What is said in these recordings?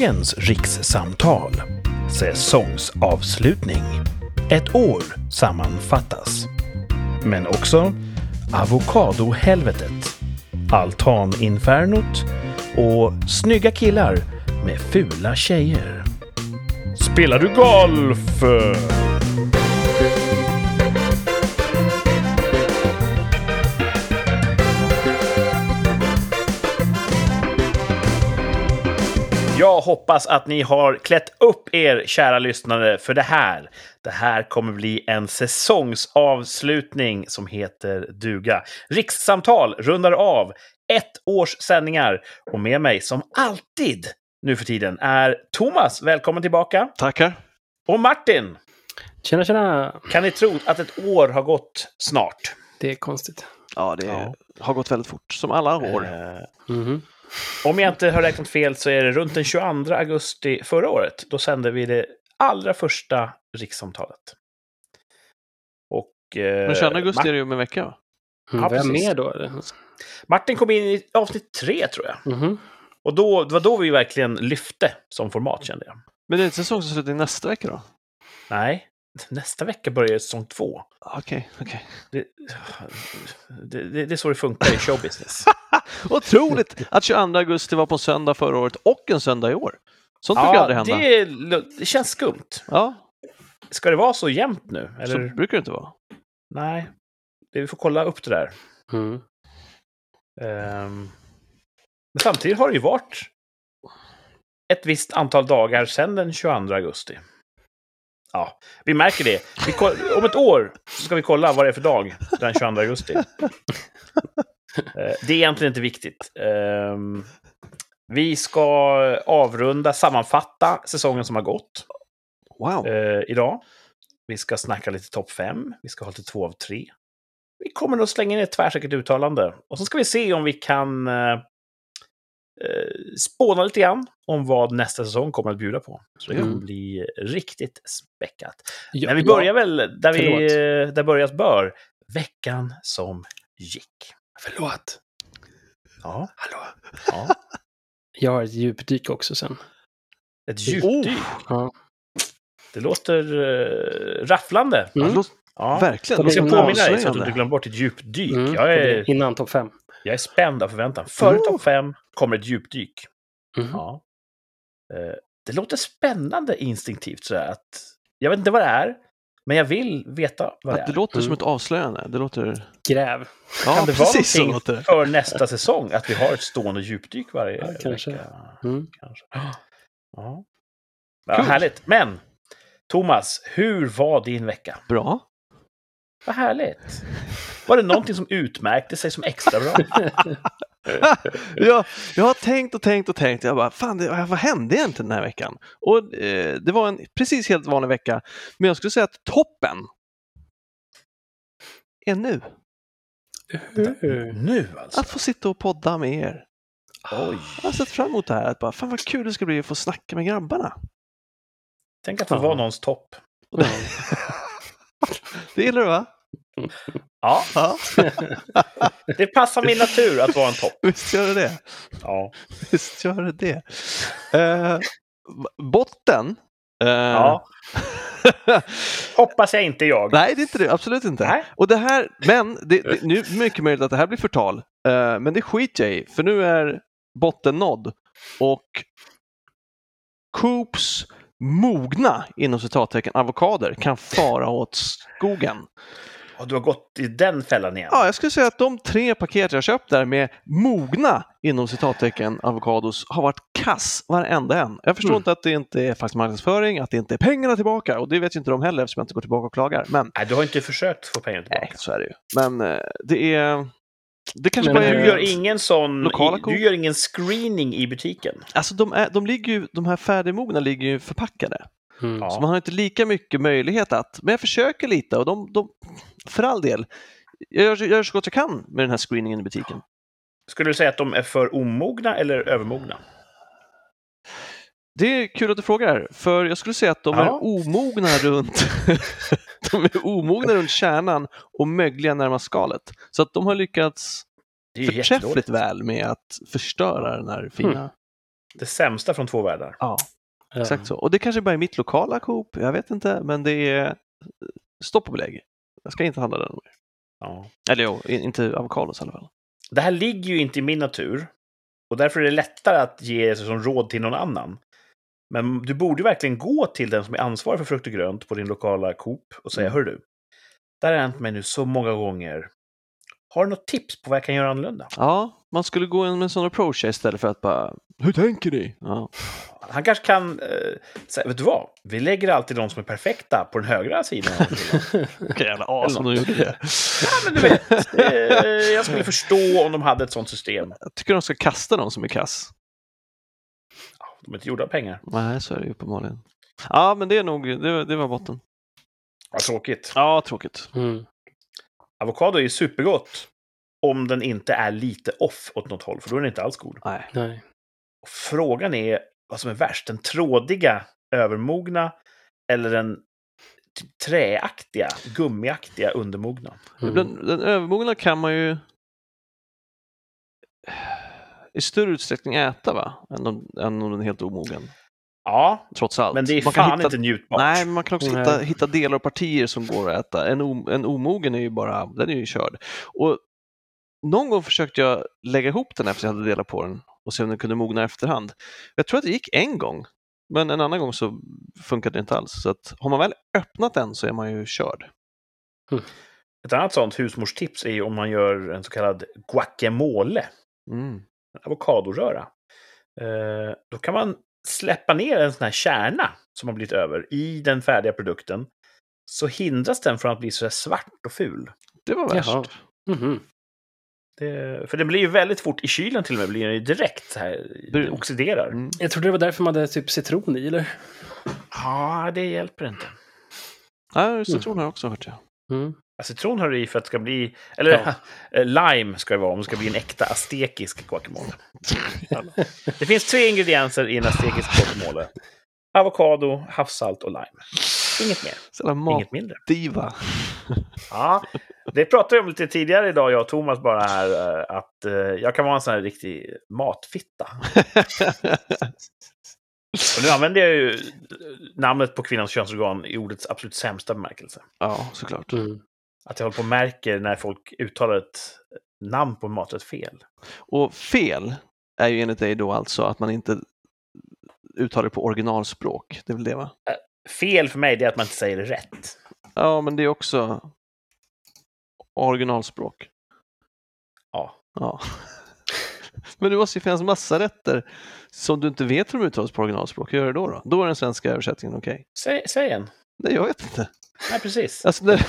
Dagens rikssamtal. Säsongsavslutning. Ett år sammanfattas. Men också avokadohelvetet, altaninfernot och snygga killar med fula tjejer. Spelar du golf? Jag hoppas att ni har klätt upp er, kära lyssnare, för det här. Det här kommer bli en säsongsavslutning som heter duga. Rikssamtal rundar av ett års sändningar. Och med mig, som alltid nu för tiden, är Thomas. Välkommen tillbaka. Tackar. Och Martin. Tjena, tjena! Kan ni tro att ett år har gått snart? Det är konstigt. Ja, det Ja. har gått väldigt fort, som alla år. Eh, Mhm. Om jag inte har räknat fel så är det runt den 22 augusti förra året. Då sände vi det allra första rikssamtalet. Och... Eh, Men 22 augusti Mar- är det ju om en vecka, va? Mm, Ja, precis. med då? eller? Martin kom in i avsnitt tre, tror jag. Mhm. Och då, det var då vi verkligen lyfte som format, kände jag. Men det är inte säsongsavslutning nästa vecka då? Nej, nästa vecka börjar säsong två. Okej, okej. Det, det, det, det är så det funkar i showbusiness. Otroligt att 22 augusti var på söndag förra året och en söndag i år. Sånt brukar aldrig hända. det, det känns skumt. Ja, Ska det vara så jämnt nu? så Eller? brukar det inte vara. Nej, det, vi får kolla upp det där. Mm. Ehm, men samtidigt har det ju varit ett visst antal dagar sedan den 22 augusti. Ja, vi märker det. Vi om ett år ska vi kolla vad det är för dag den 22 augusti. Eh, det är egentligen inte viktigt. Ehm, vi ska avrunda, sammanfatta säsongen som har gått Wow. eh, idag. Vi ska snacka lite topp 5. Vi ska ha lite två av tre. Vi kommer nog slänga in ett tvärsäkert uttalande. Och så ska vi se om vi kan eh, spåna lite grann om vad nästa säsong kommer att bjuda på. Så det kommer Mm. bli riktigt späckat. Ja, Men vi ja. börjar väl där, vi, Förlåt. eh, där börjas bör. Veckan som gick. Förlåt. Ja, Hallå. ja. Jag har ett djupdyk också sen. Ett djupdyk. Ja. Det låter uh, rafflande. Ja, Mm. Ja. Verkligen. Jag ska påminna dig så att du inte glömmer bort ett djupdyk. Mm. Jag, är, Innan topp fem. Jag är spänd av förväntan. Före Oh. topp fem kommer ett djupdyk. Mhm. Ja. Eh, Det låter spännande instinktivt sådär att jag vet inte vad det är, men jag vill veta vad det Att det är. låter som Mm. ett avslöjande. Det låter... Gräv. Ja, kan det vara precis så någonting låter det. för nästa säsong att vi har ett stående djupdyk varje Ja, kanske. vecka? Mm. Kanske. Ja. Ja, härligt. Men, Thomas, hur var din vecka? Bra. Vad härligt. Var det någonting som utmärkte sig som extra bra? jag, jag har tänkt och tänkt och tänkt. Jag bara, fan, det, vad hände egentligen den här veckan? Och eh, det var en precis helt vanlig vecka. Men jag skulle säga att toppen är nu. nu alltså? Att få sitta och podda med er. Oj. Jag har sett fram emot det här. Att bara, fan vad kul det ska bli att få snacka med grabbarna. Tänk att få Ja. vara någons topp. Det gillar du va? Ja, Ja, det passar min natur att vara en topp. visst gör det det. Ja. Visst gör det det. Eh, botten. eh, ja. Hoppas jag inte jag. Nej, det är inte det. Absolut inte. Nej. Och det här, men det, det, nu är det mycket möjligt att det här blir förtal. Eh, men det skiter jag i, för nu är botten nådd. Och Coops mogna, inom citattecken, avokader kan fara åt skogen. Och du har gått i den fällan igen. Ja, jag skulle säga att de tre paket jag köpt där med mogna, inom citattecken, avokados har varit kass varenda en. Jag förstår Mm. inte att det inte är faktisk marknadsföring, att det inte är pengarna tillbaka och det vet ju inte de heller eftersom jag inte går tillbaka och klagar. Men Nej, du har inte försökt få pengar tillbaka. Nej, så är det ju. Men eh, det är... Det kanske Men bara Du är... gör ingen sån... Lokala i-? Du gör ingen screening i butiken. Alltså de, är, de, ligger ju, de här färdigmogna ligger ju förpackade. Mm. Ja. Så man har inte lika mycket möjlighet att... Men jag försöker lite och de... de för all del. Jag gör, jag gör så gott jag kan med den här screeningen i butiken. Skulle du säga att de är för omogna eller övermogna? Det är kul att du frågar, för jag skulle säga att de Ja. är omogna runt de är omogna runt kärnan och mögliga närmast skalet. Så att de har lyckats förträffligt väl med att förstöra den här fina Det sämsta från två världar. Ja, exakt så. Och det kanske bara är mitt lokala Coop, jag vet inte, men det är eh, stopp och belägg. Jag ska inte handla där mer. Ja. Eller jo, inte avokados i alla fall. Det här ligger ju inte i min natur. Och därför är det lättare att ge som råd till någon annan. Men du borde verkligen gå till den som är ansvarig för frukt och grönt på din lokala Coop och säga, Mm. hör du, det här har hänt mig nu så många gånger. Har du något tips på vad jag kan göra annorlunda? Ja, man skulle gå in med en sån approach istället för att bara Hur tänker ni? Ja. Han kanske kan eh, säga, vet du vad? Vi lägger alltid de som är perfekta på den högra sidan. av hyllan." Vilka jävla as om de gjorde det. ja, men du vet, eh, jag skulle förstå om de hade ett sånt system. Jag tycker de ska kasta de som är kass. Ja, De är inte gjorda av pengar. Nej, så är det ju uppenbarligen. Ja, men det är nog, det, det var botten. Vad tråkigt. Ja, tråkigt. Mm. Avokado är ju supergott om den inte är lite off åt något håll, för då är den inte alls god. Nej. Nej. Och frågan är vad som är värst, den trådiga, övermogna eller den typ träaktiga, gummiaktiga, undermogna. Mm. Den, den övermogna kan man ju i större utsträckning äta va? Än om, än om den är helt omogen. Ja, Trots allt. men det är man kan fan hitta, inte njutbart. Nej, men man kan också hitta, hitta delar och partier som går att äta. En, o, en omogen är ju bara, den är ju körd. Och någon gång försökte jag lägga ihop den efter jag hade delat på den och se om den kunde mogna i efterhand. Jag tror att det gick en gång, men en annan gång så funkade det inte alls. Så att har man väl öppnat den så är man ju körd. Ett annat sånt husmorstips är ju om man gör en så kallad guacamole, Mm. Avokadoröra. Eh, då kan man släppa ner en sån här kärna som har blivit över i den färdiga produkten. Så hindras den från att bli så här svart och ful. Det var värst. Jaha. Mhm. Det, för det blir ju väldigt fort i kylen till och med, blir den ju direkt så här, Brun. oxiderar. Mm. Jag trodde det var därför man hade typ citron i, eller? Ja, det hjälper inte. Ja, citron har jag också hört. Ja. Mm. Citron har du i för att det ska bli... Eller Ja. eh, lime ska det vara om det ska bli en äkta aztekisk guacamole. det finns tre ingredienser i en aztekisk guacamole. Avokado, havssalt och lime. Inget mer, Så jävla inget mindre. matdiva. Ja, det pratade vi om lite tidigare idag, jag och Thomas bara här, eh, att eh, jag kan vara en sån här riktig matfitta. Och nu använder jag ju namnet på kvinnans könsorgan i ordets absolut sämsta bemärkelse. ja, såklart. Mm. Att jag håller på och märker när folk uttalar ett namn på maträtt fel. Och fel är ju enligt dig då alltså att man inte uttalar det på originalspråk. Det är väl det va? Fel för mig det är att man inte säger det rätt. Ja, men det är också originalspråk. Ja. Ja. Men det måste ju finnas massa rätter som du inte vet hur de uttalas på originalspråk. Hur gör du då? Då, då är den svenska översättningen okej. Säg, säg en. Nej, jag vet inte. Nej, precis. Alltså när,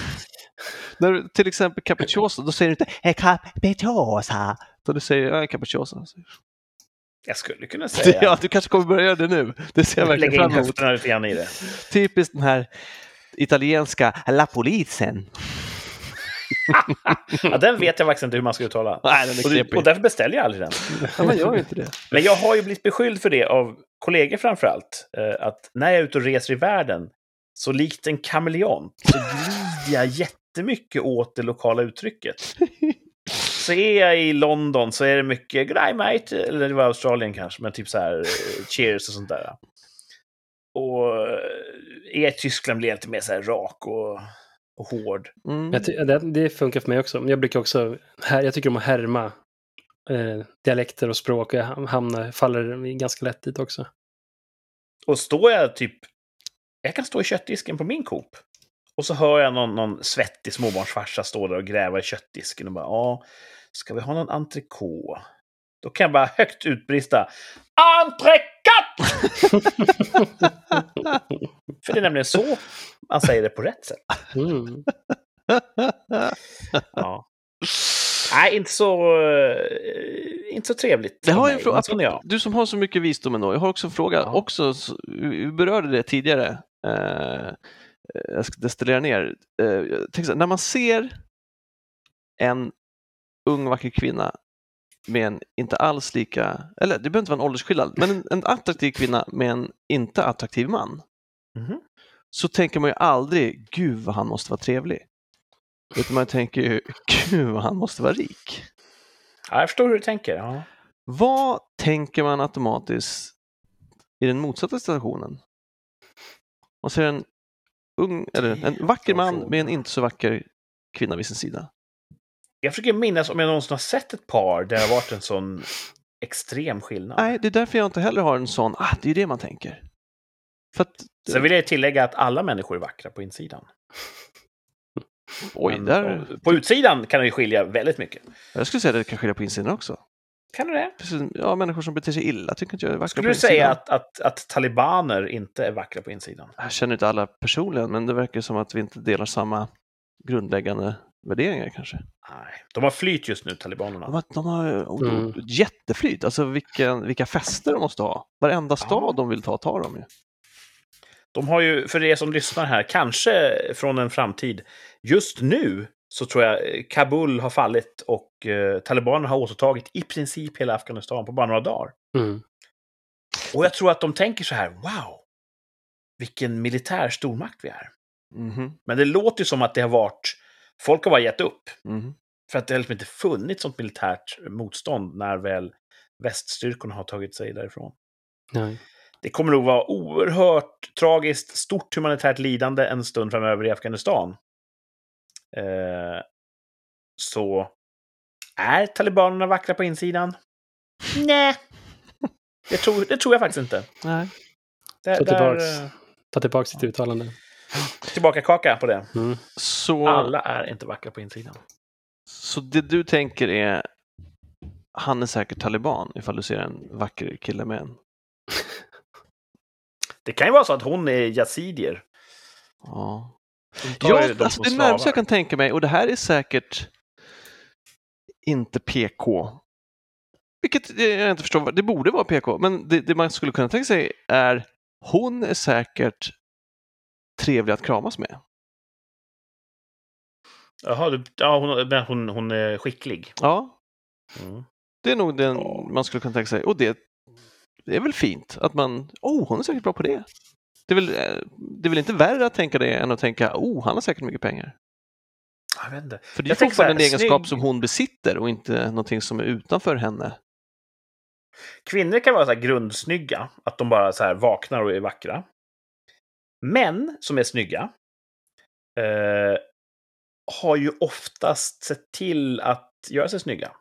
när du till exempel capricciosa, då säger du inte "Eh, capricciosa. Utan du säger ja, capricciosa. Jag skulle kunna säga. ja, du kanske kommer börja göra det nu. Det ser jag verkligen Lägga in fram emot. höfterna lite grann i det. Typiskt den här italienska la polisen. Ja, den vet jag faktiskt inte hur man ska uttala. Nej, den är Och, knepig. och därför beställer jag aldrig den. Ja, man gör ju inte det. Men jag har ju blivit beskylld för det av kollegor framför allt. Eh, att när jag är ute och reser i världen, så likt en kameleont, så glider jag jättemycket åt det lokala uttrycket. Så är jag i London så är det mycket good day mate, eller det var Australien kanske, men typ så här eh, cheers och sånt där. Och eh, är jag i Tyskland blir jag lite mer så här rak och, och hård. Mm. Jag det, det funkar för mig också. Men Jag brukar också, här, jag tycker om att härma eh, dialekter och språk. Jag ham- hamnar, faller ganska lätt dit också. Och står jag typ... Jag kan stå i köttdisken på min Coop. Och så hör jag någon, någon svettig småbarnsfarsa stå där och gräva i köttdisken och bara ja, ska vi ha någon entrecote? Då kan jag bara högt utbrista Entrecote! För det är nämligen så man säger det på rätt sätt. Mm. Ja. Nej, inte så, eh, inte så trevligt. Det har jag en fråga. jag. Du som har så mycket visdom ändå. Jag har också en fråga. Ja. Också, så- vi berörde det tidigare. Eh, jag ska destillera ner. Eh, här, när man ser en ung vacker kvinna med en inte alls lika, eller det behöver inte vara en åldersskillnad, men en, en attraktiv kvinna med en inte attraktiv man. Mhm. Så tänker man ju aldrig, gud vad han måste vara trevlig. Utan man tänker ju, gud vad han måste vara rik. Ja, jag förstår hur du tänker. Ja. Vad tänker man automatiskt i den motsatta situationen. Man ser en ung, eller en vacker man med en inte så vacker kvinna vid sin sida. Jag försöker minnas om jag någonsin har sett ett par där det har varit en sån extrem skillnad. Nej, det är därför jag inte heller har en sån, ah, det är det man tänker. För att, Sen vill jag tillägga att alla människor är vackra på insidan. oj, där, på, utsidan kan det skilja väldigt mycket. jag skulle säga att det kan skilja på insidan också. Kan du det? Precis, ja, människor som beter sig illa tycker inte jag är vackra Skulle på du insidan. säga att, att, att talibaner inte är vackra på insidan? Jag känner inte alla personligen, men det verkar som att vi inte delar samma grundläggande värderingar kanske. Nej, de har flyt just nu, talibanerna. De har, de har oh, Mm. jätteflyt, alltså vilka, vilka fester de måste ha. Varenda stad Ja. de vill ta tar de ju. De har ju, för er som lyssnar här, kanske från en framtid, just nu så tror jag eh, Kabul har fallit och eh, talibanerna har återtagit i princip hela Afghanistan på bara några dagar. Mm. Och jag tror att de tänker så här, wow, vilken militär stormakt vi är. Mhm, Men det låter ju som att det har varit, folk har bara gett upp. mhm. För att det har liksom inte funnits sånt militärt motstånd när väl väststyrkorna har tagit sig därifrån. Nej. Det kommer nog vara oerhört tragiskt, stort humanitärt lidande en stund framöver i Afghanistan. Eh, så är talibanerna vackra på insidan? Nej. Det tror, det tror jag faktiskt inte. Nej. Där, Ta där, tillbaks, eh, ta tillbaka sitt uttalande. tillbaka kaka på det. Mm. Så, Alla är inte vackra på insidan. så det du tänker är, han är säkert taliban ifall du ser en vacker kille med en. Det kan ju vara så att hon är yazidier. Ja. De Ja, dem alltså det närmaste jag kan tänka mig, och det här är säkert inte PK. Vilket jag inte förstår, det borde vara PK, men det, det man skulle kunna tänka sig är hon är säkert trevlig att kramas med. Jaha, du, ja, hon, men hon, hon är skicklig. Ja, Mm. det är nog den Ja. man skulle kunna tänka sig. Och det, det är väl fint att man, oh, hon är säkert bra på det. Det är, väl, eh, det är väl inte värre att tänka det än att tänka, oh, han har säkert mycket pengar. Jag vet inte. För det är fortfarande en här, egenskap snygg- som hon besitter och inte någonting som är utanför henne. Kvinnor kan vara så här grundsnygga, att de bara så här vaknar och är vackra. Män som är snygga eh, har ju oftast sett till att göra sig snygga.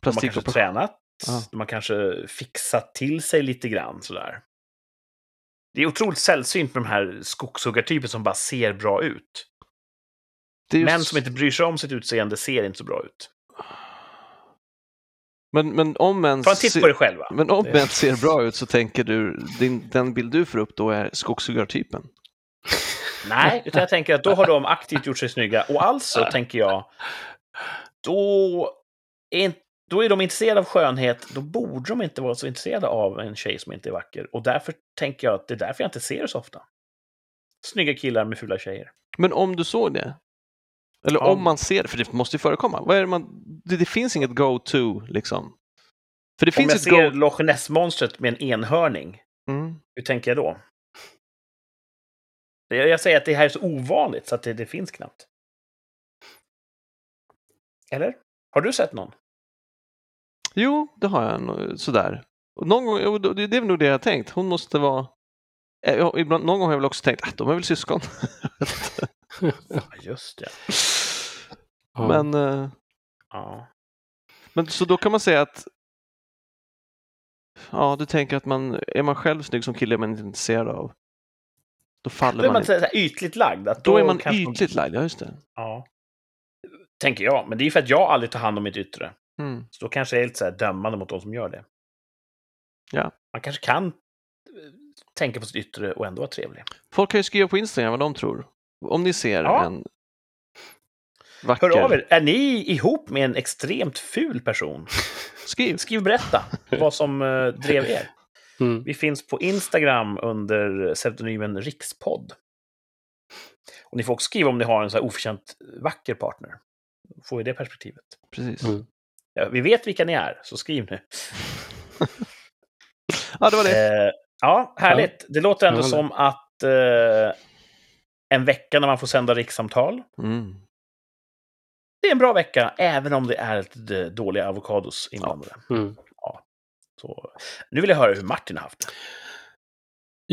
De har kanske tränat, Ja. de har kanske fixat till sig lite grann sådär. Det är otroligt sällsynt med de här skogshuggartyper som bara ser bra ut. Just- Män som inte bryr sig om sitt utseende ser inte så bra ut. Men, men om män ser-. Men om män ser bra ut så tänker du, din, den bild du får upp då är skogshuggartypen. Nej, utan jag tänker att då har de aktivt gjort sig snygga. Och alltså tänker jag, då är, in- då är de intresserade av skönhet, då borde de inte vara så intresserade av en tjej som inte är vacker. Och därför tänker jag att det är därför jag inte ser det så ofta. Snygga killar med fula tjejer. Men om du såg det? Eller Ja. om man ser det, för det måste ju förekomma. Vad är det, man, det, det finns inget go-to liksom. För det Om finns jag ett ser. Loch Ness-monstret med en enhörning, Mm. hur tänker jag då? Jag säger att det här är så ovanligt så att det, det finns knappt. Eller? Har du sett någon? Jo, det har jag sådär. Och någon gång, det är nog det jag har tänkt. Hon måste vara... Eh, Ibland, någon gång har jag väl också tänkt att de är väl syskon. Just det. Ja. Men, eh, Ja. men så då kan man säga att Ja, du tänker att man, är man själv snygg som kille man inte intresserad av. Då faller Då är man, man så här ytligt lagd. Att Då är man kanske man- ytligt lagd, ja just det. Ja. Tänker jag. Men det är ju för att jag aldrig tar hand om mitt yttre. Mm. Så då kanske jag är lite så här dömande mot de som gör det. Ja. Man kanske kan eh, tänka på sitt yttre och ändå vara trevlig. Folk kan ju skriva på Instagram vad de tror. Om ni ser Ja. en vacker... Hör av er. Är ni ihop med en extremt ful person? Skriv. Skriv och berätta vad som eh, drev er. Mm. Vi finns på Instagram under pseudonymen Rikspodd. Och ni får också skriva om ni har en så här oförtjänt vacker partner. Får vi det perspektivet. Precis. Mm. Ja, vi vet vilka ni är, så skriv nu. Ja, det var det. Eh, ja, härligt. Det låter ändå Ja, det. som att eh, en vecka när man får sända rikssamtal, Mm. det är en bra vecka, även om det är lite dåliga avokados inblandade. Mm. Så, nu vill jag höra hur Martin har haft det.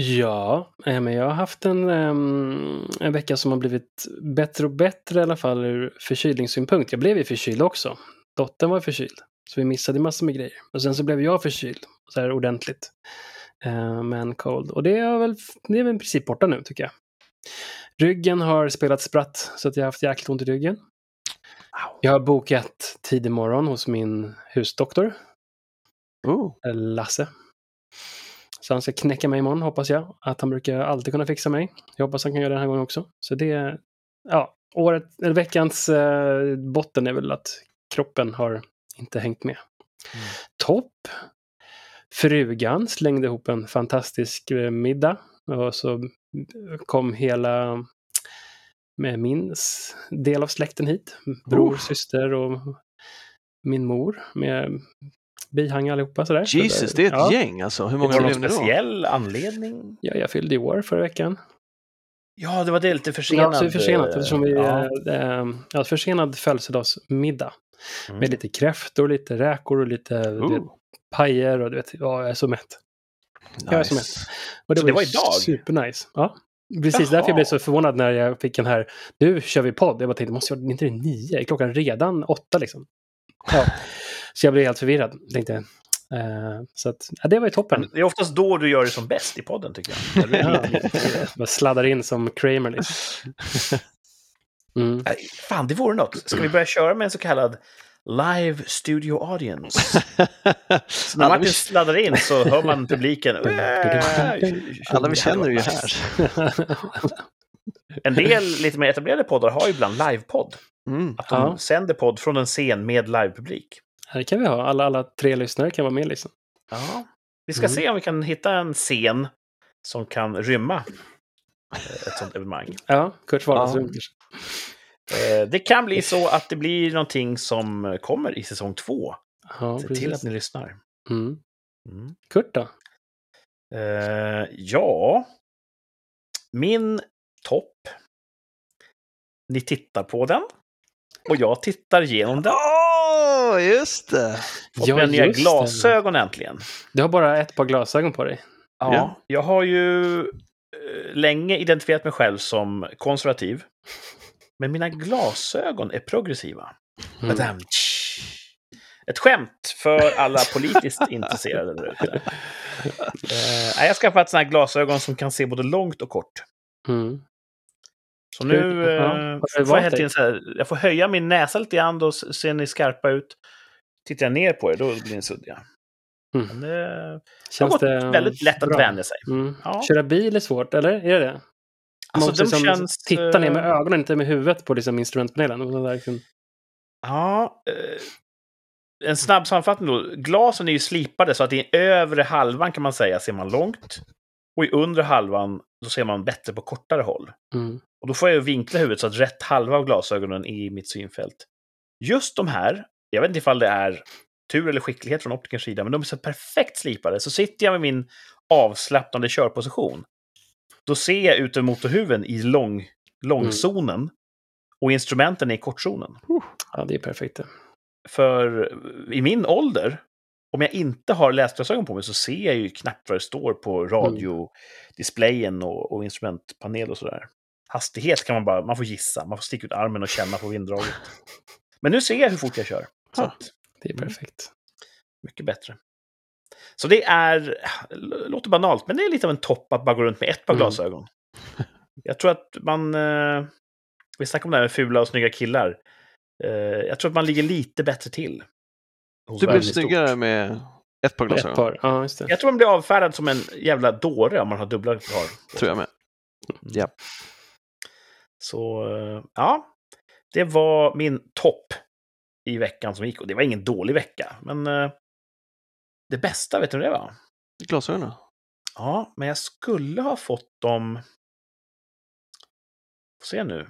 Ja, eh, men jag har haft en, ehm, en vecka som har blivit bättre och bättre i alla fall ur förkylningssynpunkt. Jag blev ju förkyld också. Dottern var förkyld. Så vi missade massor med grejer. Och sen så blev jag förkyld. Så här ordentligt. Uh, men cold. Och det är väl det är väl i princip borta nu tycker jag. Ryggen har spelat spratt så att jag har haft jäkligt ont i ryggen. Jag har bokat tidig morgon hos min husdoktor. Oh. Lasse. Så han ska knäcka mig imorgon hoppas jag. Att han brukar alltid kunna fixa mig. Jag hoppas han kan göra det den här gången också. Så det, ja, året, eller veckans eh, botten är väl att kroppen har inte hängt med. Mm. Topp! Frugan slängde ihop en fantastisk eh, middag. Och så kom hela med min del av släkten hit. Bror, oh. syster och min mor med bihang allihopa. Sådär. Jesus, det är ett ja. gäng alltså. Hur många var det någon speciell anledning? Ja, jag fyllde i år förra veckan. Ja, det var det lite försenat. Ja, så försenat eftersom vi... Ja. Äh, försenad födelsedagsmiddag. Mm. Med lite kräftor, lite räkor och lite uh. vet, pajer och du vet, ja, jag är så mätt. Nice. Jag är så mätt. Och det, så var, det var idag? Supernice. Ja. Precis, Jaha. därför jag blev så förvånad när jag fick den här, nu kör vi podd. Jag bara tänkte, måste jag, inte det nio? Är klockan redan åtta liksom? Ja. Så jag blev helt förvirrad. Tänkte, uh, så att, ja, det var ju toppen. Det är oftast då du gör det som bäst i podden tycker jag. ja, bara sladdar in som Kramer liksom. Mm. Fan, det vore något. Ska vi börja köra med en så kallad live studio audience? så när Martin sladdar in så hör man publiken. Alla vi känner är ju här. en del lite mer etablerade poddar har ju ibland livepodd. Mm. Att de ja. sänder podd från en scen med livepublik. Det kan vi ha. Alla, alla tre lyssnare kan vara med liksom. Ja. Vi ska mm. se om vi kan hitta en scen som kan rymma ett sånt evenemang. Ja, Kurts vardagsrum ja. Eh, det kan bli så att det blir någonting som kommer i säsong två. Ja, Se precis. till att ni lyssnar. Mm. Mm. Kurt då? Uh, ja, min topp. Ni tittar på den. Och jag tittar igenom den. Åh, oh, just det! Fått ja, nya glasögon det. äntligen. Du har bara ett par glasögon på dig. Ja, ja. jag har ju länge identifierat mig själv som konservativ. Men mina glasögon är progressiva. Mm. Ett skämt för alla politiskt intresserade där ute. Uh, jag har skaffat sådana här glasögon som kan se både långt och kort. Mm. Så nu uh, får jag, helt så här, jag får höja min näsa lite grann, då ser ni skarpa ut. Tittar jag ner på er, då blir ni suddiga. Mm. Men det Känns har gått väldigt lätt bra. att vänja sig. Mm. Ja. Köra bil är svårt, eller? Är det det? Alltså, de liksom känns... Titta ner med eh, ögonen, inte med huvudet på liksom instrumentpanelen. Verkligen... Ja, eh, en snabb sammanfattning då. Glasen är ju slipade så att i övre halvan kan man säga ser man långt. Och i undre halvan då ser man bättre på kortare håll. Mm. Och då får jag vinkla huvudet så att rätt halva av glasögonen är i mitt synfält. Just de här, jag vet inte ifall det är tur eller skicklighet från optikerns sida, men de är så perfekt slipade. Så sitter jag med min avslappnande körposition då ser jag ut över motorhuven i lång, långzonen. Mm. Och instrumenten är i kortzonen. Ja, det är perfekt. För i min ålder, om jag inte har läsglasögon på mig så ser jag ju knappt vad det står på radiodisplayen och, och instrumentpanel och sådär. Hastighet kan man bara, man får gissa, man får sticka ut armen och känna på vinddraget. Men nu ser jag hur fort jag kör. Så att, det är perfekt. Mycket bättre. Så det är, låter banalt, men det är lite av en topp att bara gå runt med ett par mm. glasögon. Jag tror att man, eh, vi snackar om det här med fula och snygga killar. Eh, jag tror att man ligger lite bättre till. Du blir snyggare med ett par glasögon? Ett par. Ja, just det. Jag tror man blir avfärdad som en jävla dåre om man har dubbla par. Tror jag med. Mm. Ja. Så, eh, ja. Det var min topp i veckan som gick. Och det var ingen dålig vecka, men eh, det bästa, vet du vad det var? Glasögonen? Ja, men jag skulle ha fått dem... Får se nu.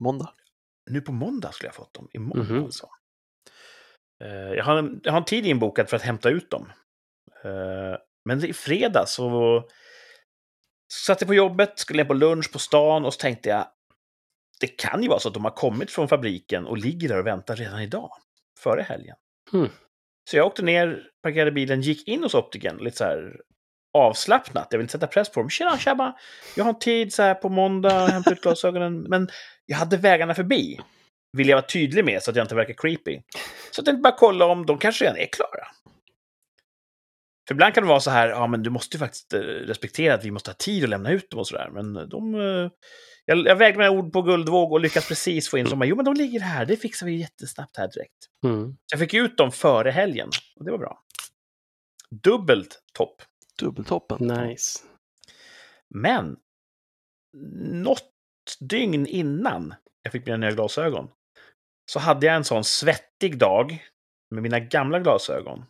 Måndag? Nu på måndag skulle jag ha fått dem. Imorgon mm -hmm. alltså. Uh, jag, har en, jag har en tid inbokad för att hämta ut dem. Uh, men i fredag så satt jag på jobbet, skulle ner på lunch på stan och så tänkte jag det kan ju vara så att de har kommit från fabriken och ligger där och väntar redan idag, före helgen. Mm. Så jag åkte ner, parkerade bilen, gick in hos optiken, lite så här avslappnat. Jag vill inte sätta press på dem. Tjena tjabba! Jag har en tid så här på måndag, hämta ut glasögonen. Men jag hade vägarna förbi. Vill jag vara tydlig med så att jag inte verkar creepy. Så jag tänkte bara kolla om de kanske redan är klara. För ibland kan det vara så här, ja men du måste ju faktiskt eh, respektera att vi måste ha tid att lämna ut dem och sådär. Men de... Jag, jag vägde mina ord på guldvåg och lyckas precis få in som jo men de ligger här, det fixar vi jättesnabbt här direkt. Mm. Jag fick ut dem före helgen och det var bra. Dubbelt topp. Dubbeltoppen. Nice. Men något dygn innan jag fick mina nya glasögon så hade jag en sån svettig dag med mina gamla glasögon.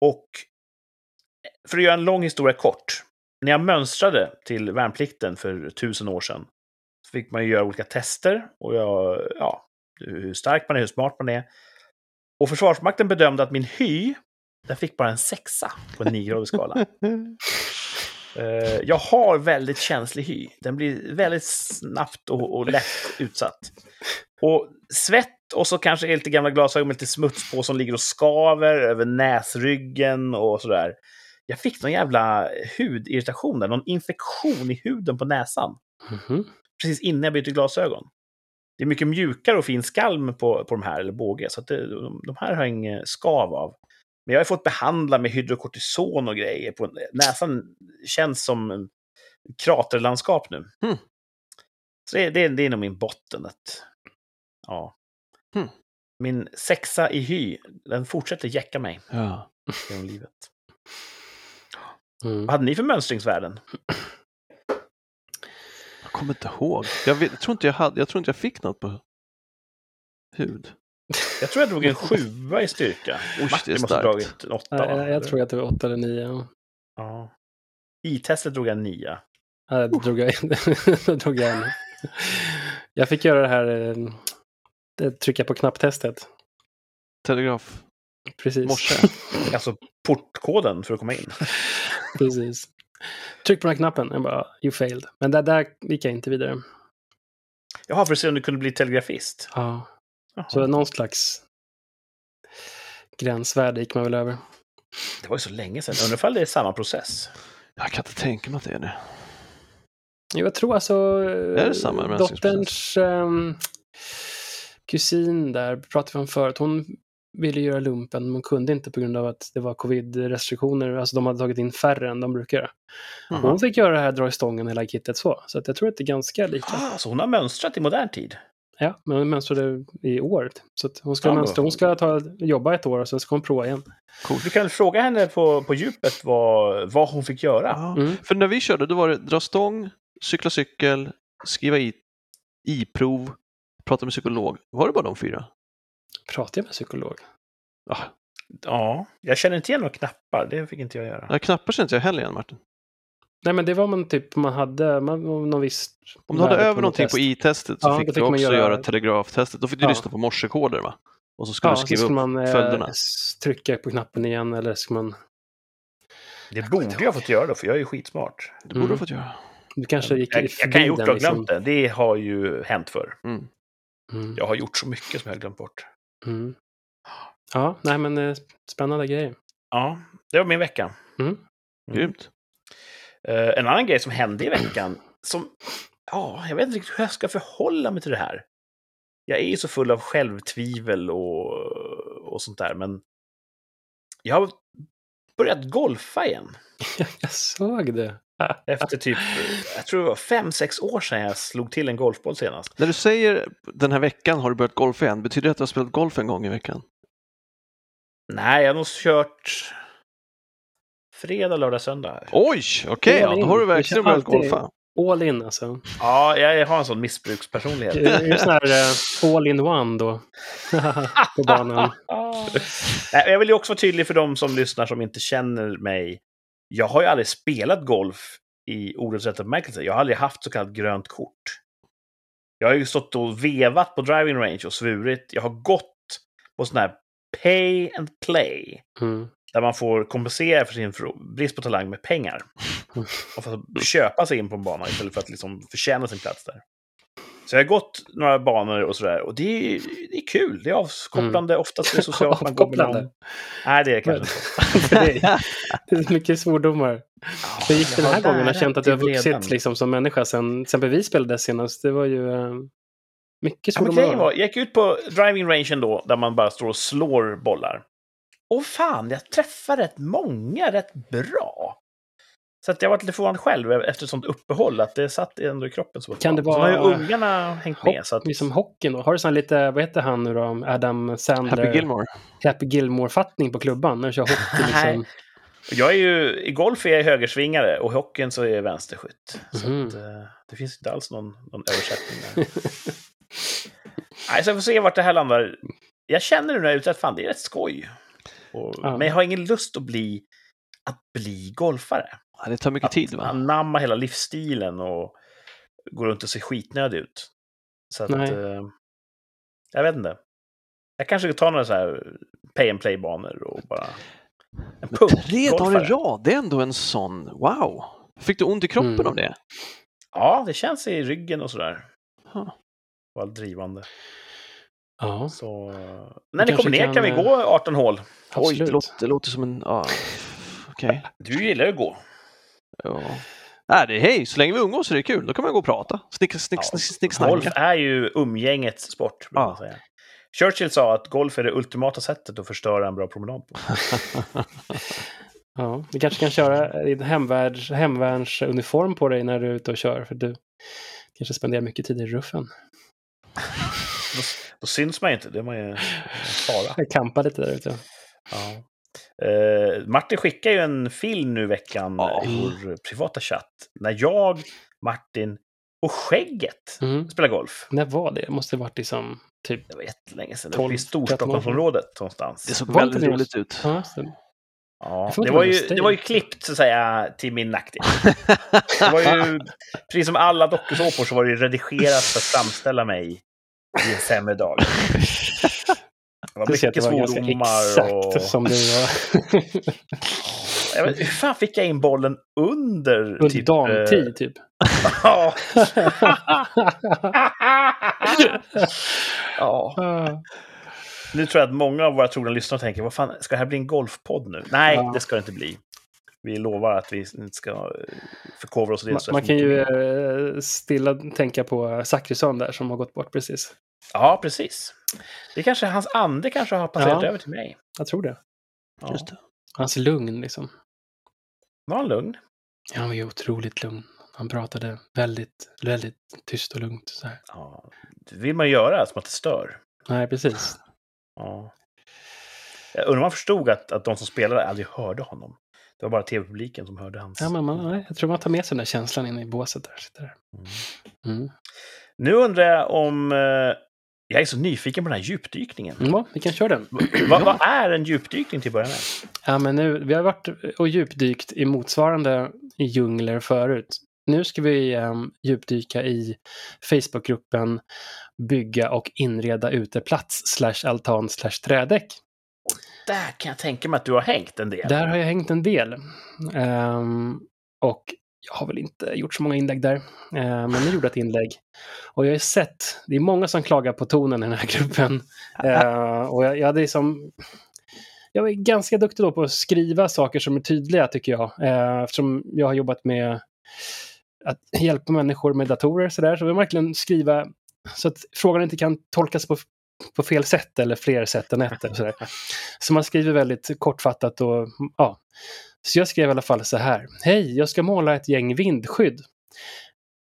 Och för att göra en lång historia kort. När jag mönstrade till värnplikten för tusen år sedan fick man göra olika tester och jag, ja, hur stark man är, hur smart man är. Och Försvarsmakten bedömde att min hy, den fick bara en sexa på en niogradig skala. Eh, jag har väldigt känslig hy. Den blir väldigt snabbt och, och lätt utsatt. Och svett och så kanske lite gamla glasögon med lite smuts på som ligger och skaver över näsryggen och sådär. Jag fick någon jävla hudirritation där, någon infektion i huden på näsan. Mhm. Precis innan jag bytte glasögon. Det är mycket mjukare och fin skalm på, på de här, eller båge, så det, de, de här har jag ingen skav av. Men jag har fått behandla med hydrokortison och grejer. På, näsan känns som en kraterlandskap nu. Mm. Så det, det, det är nog min botten. Att, ja. Mm. Min sexa i hy, den fortsätter jäcka mig Ja. genom livet. Mm. Vad hade ni för mönstringsvärden? Jag kommer inte ihåg. Jag, vet, jag, tror inte jag, hade, jag tror inte jag fick något på hud. Jag tror jag drog en sjua i styrka. det är Martin måste ha dragit en åtta. Ja, jag, jag tror att det var åtta eller nio. Ja. I-testet drog jag en nia. Ja, då drog jag, då drog jag en. Jag fick göra det här, eh, det, trycka på knapptestet. Telegraf. Precis. Morse. Alltså portkoden för att komma in. Precis. Tryck på den här knappen. Jag bara, you failed. Men där, där gick jag inte vidare. Jaha, för att se om du kunde bli telegrafist. Ja. Jaha. Så någon slags gränsvärde gick man väl över. Det var ju så länge sedan. Jag undrar ifall det är samma process. Jag kan inte tänka mig att det är det. Jo, jag tror alltså... Är det samma? Dotterns ehm, kusin där, pratade vi om förut, hon ville göra lumpen, men kunde inte på grund av att det var covid-restriktioner. Alltså de hade tagit in färre än de brukar göra. Mhm. Hon fick göra det här, dra i stången hela kittet så. Så att jag tror att det är ganska lika. Ah, så hon har mönstrat i modern tid? Ja, men hon mönstrade i år. Så att hon ska, Ja, mönstra, hon ska ta, jobba ett år och sen ska hon prova igen. Du kan fråga henne på, på djupet vad, vad hon fick göra. Mm. För när vi körde då var det dra stång, cykla cykel, skriva i, i-prov, prata med psykolog. Var det bara de fyra? Pratade jag med psykolog? Ja, Ja, jag känner inte igen några knappar. Det fick inte jag göra. jag knappar känner inte jag heller igen Martin. Nej, men det var man typ, man hade man, någon viss... Om du hade över något någonting test. på i-testet så Ja, fick du fick man också göra- göra, telegraftestet. Då fick du Ja. lyssna på morsekoder va? Och så skulle Ja, du så skriva skulle upp man eh, följderna. trycka på knappen igen eller ska man... Det borde jag ha fått göra då, för jag är ju skitsmart. Det borde du Mm. fått göra. Du kanske gick Jag, jag kan ha gjort det och glömt det. Det har ju hänt förr. Mm. Mm. Jag har gjort så mycket som jag har glömt bort. Mm. Ja, nej men eh, spännande grejer. Ja, det var min vecka. Mm. Mm. Grymt. Eh, en annan grej som hände i veckan, som... Ja, jag vet inte riktigt hur jag ska förhålla mig till det här. Jag är ju så full av självtvivel och, och sånt där, men... Jag har börjat golfa igen. jag såg det. Efter typ, jag tror det var fem, sex år sedan jag slog till en golfboll senast. När du säger den här veckan har du börjat golfa igen, betyder det att du har spelat golf en gång i veckan? Nej, jag har nog kört fredag, lördag, söndag. Oj, okej, ja, All då har du verkligen börjat alltid- golfa. All in alltså. Ja, jag har en sån missbrukspersonlighet. Är det sån här eh, all in one då? på banan. Jag vill ju också vara tydlig för de som lyssnar som inte känner mig. Jag har ju aldrig spelat golf i ordets rätta bemärkelse. Jag har aldrig haft så kallat grönt kort. Jag har ju stått och vevat på driving range och svurit. Jag har gått på sån här pay and play. Mm. Där man får kompensera för sin brist på talang med pengar. Och får köpa sig in på en bana istället för att liksom förtjäna sin plats där. Så jag har gått några banor och sådär. Och det är, det är kul. Det är avkopplande. Oftast är det socialt. man går mellan- Avkopplande. Nej, det är det kanske inte. det, är, det är mycket svordomar. Hur gick det den här Ja, gången? Jag har känt att du har vuxit liksom, som människa sen, exempel vi spelade senast. Det var ju eh, mycket Ja, svordomar. grejen var, jag gick ut på driving rangen då, där man bara står och slår bollar. Och fan, jag träffar rätt många rätt bra. Så att jag var lite förvånad själv efter ett sånt uppehåll, att det satt ändå i kroppen så Kan det bra. Så har ju vara- ungarna hängt med. Så att, Liksom hockeyn då? Har du sån lite, vad heter han nu då, Adam Sandler? Happy Gilmore. Happy Gilmore-fattning på klubban när du kör hockey liksom. jag är ju, I golf är jag högersvingare och i hockeyn så är jag vänsterskytt. Så Mhm. att, eh, det finns inte alls någon, någon översättning där. Nej, så jag får se vart det här landar. Jag känner nu när jag är ute att fan, det är rätt skoj. Och, Ja. Men jag har ingen lust att bli, att bli golfare. Ja, det tar mycket tid va? Anamma hela livsstilen och gå runt och se skitnödig ut. Så att... Nej. Eh, jag vet inte. Jag kanske ska ta några så här pay and play-banor och bara... En Men tre dagar i rad, det är ändå en sån, wow! Fick du ont i kroppen Mm. av det? Ja, det känns i ryggen och sådär. Ja. Var drivande. Ja, Så... När ni kommer ner kan, kan vi eh, gå 18 hål. Oj, absolut. det låter, det låter som en... Ja, Okej. Du gillar ju att gå. Ja. Nej, det är hej, så länge vi umgås så är det kul. Då kan man gå och prata. Snick, snick, Ja, snick, snick, Golf är ju umgängets sport, brukar Ja. man säga. Churchill sa att golf är det ultimata sättet att förstöra en bra promenad på. Ja, du kanske kan köra din hemvärns, hemvärnsuniform på dig när du är ute och kör. För du kanske spenderar mycket tid i ruffen. Då, då syns man ju inte, det är man ju fara. Jag kampar lite där ute. Ja. Eh, Martin skickar ju en film nu i veckan Ja. i vår privata chatt. När jag, Martin och Skägget Mm. spelar golf. När var det? Det måste ha varit liksom typ... Det var jättelänge sedan. 12, Uppe i Storstockholmsområdet någonstans. Det såg Var väldigt det- roligt ut. Ja, Ja, det, var ju, det. det var ju klippt så att säga till min nackdel. Det var ju, precis som alla dokusåpor så var det ju redigerat för att framställa mig i en sämre dag. Det var mycket det var ganska svordomar exakt och... som du var. Jag vet, hur fan fick jag in bollen under... Under typ, damtid, typ. eh, Ja. ja. Nu tror jag att många av våra trogna lyssnare tänker, vad fan, ska det här bli en golfpodd nu? Nej, Ja. det ska det inte bli. Vi lovar att vi inte ska eh, förkovra oss i det. Man, man kan ju mer. eh, stilla tänka på Zachrisson där som har gått bort precis. Ja, precis. Det kanske, hans ande kanske har passerat Ja. över till mig. Jag tror det. Ja. Just det. Hans lugn liksom. Var han lugn? Ja, Han var ju otroligt lugn. Han pratade väldigt, väldigt tyst och lugnt. Så här. Ja. Det vill man göra, som att det stör. Nej, precis. Ja. Jag undrar om han förstod att, att de som spelade aldrig hörde honom. Det var bara tv-publiken som hörde hans... Ja, men man, jag tror man tar med sig den där känslan in i båset där. Sitter där. Mm. Mm. Nu undrar jag om... eh, Jag är så nyfiken på den här djupdykningen. Mm, ja, vi kan köra den. Vad, vad är en djupdykning till att börja med? Ja, men nu, vi har varit och djupdykt i motsvarande djungler förut. Nu ska vi um, djupdyka i Facebookgruppen Bygga och inreda uteplats slash altan slash trädäck. Där kan jag tänka mig att du har hängt en del. Där har jag hängt en del. Ehm, och jag har väl inte gjort så många inlägg där. Ehm, men nu gjorde ett inlägg. Och jag har sett, det är många som klagar på tonen i den här gruppen. Ehm, och jag, jag hade liksom... Jag var ganska duktig då på att skriva saker som är tydliga tycker jag. Eftersom jag har jobbat med att hjälpa människor med datorer så där. Så jag vill verkligen skriva så att frågan inte kan tolkas på, på fel sätt eller fler sätt än ett. Eller så, så man skriver väldigt kortfattat och ja. Så jag skrev i alla fall så här. Hej, jag ska måla ett gäng vindskydd.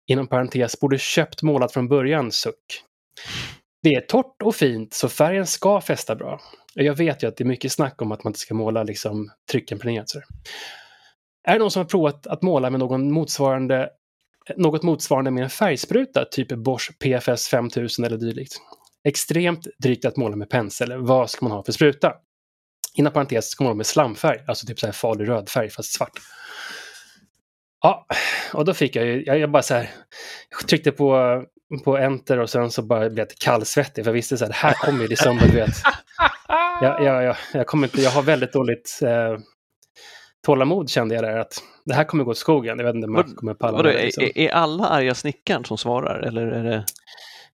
Inom parentes, borde köpt målat från början, suck. Det är torrt och fint, så färgen ska fästa bra. Jag vet ju att det är mycket snack om att man inte ska måla liksom tryckimpregnerat. Är det någon som har provat att måla med någon motsvarande, något motsvarande med en färgspruta, typ Bosch PFS 5000 eller dylikt? Extremt drygt att måla med pensel. Vad ska man ha för spruta? Inom parentes ska man ha med slamfärg, alltså typ så här farlig röd färg fast svart. Ja, och då fick jag ju, jag, jag bara så här, tryckte på, på enter och sen så bara blev jag kallsvettig för jag visste så här, det här kommer ju december, du vet. Jag, jag, jag, jag, kommer inte, jag har väldigt dåligt eh, tålamod kände jag där att det här kommer gå åt skogen. Jag vet inte om jag kommer palla Vadå. Liksom. är, är alla arga snickaren som svarar eller är det...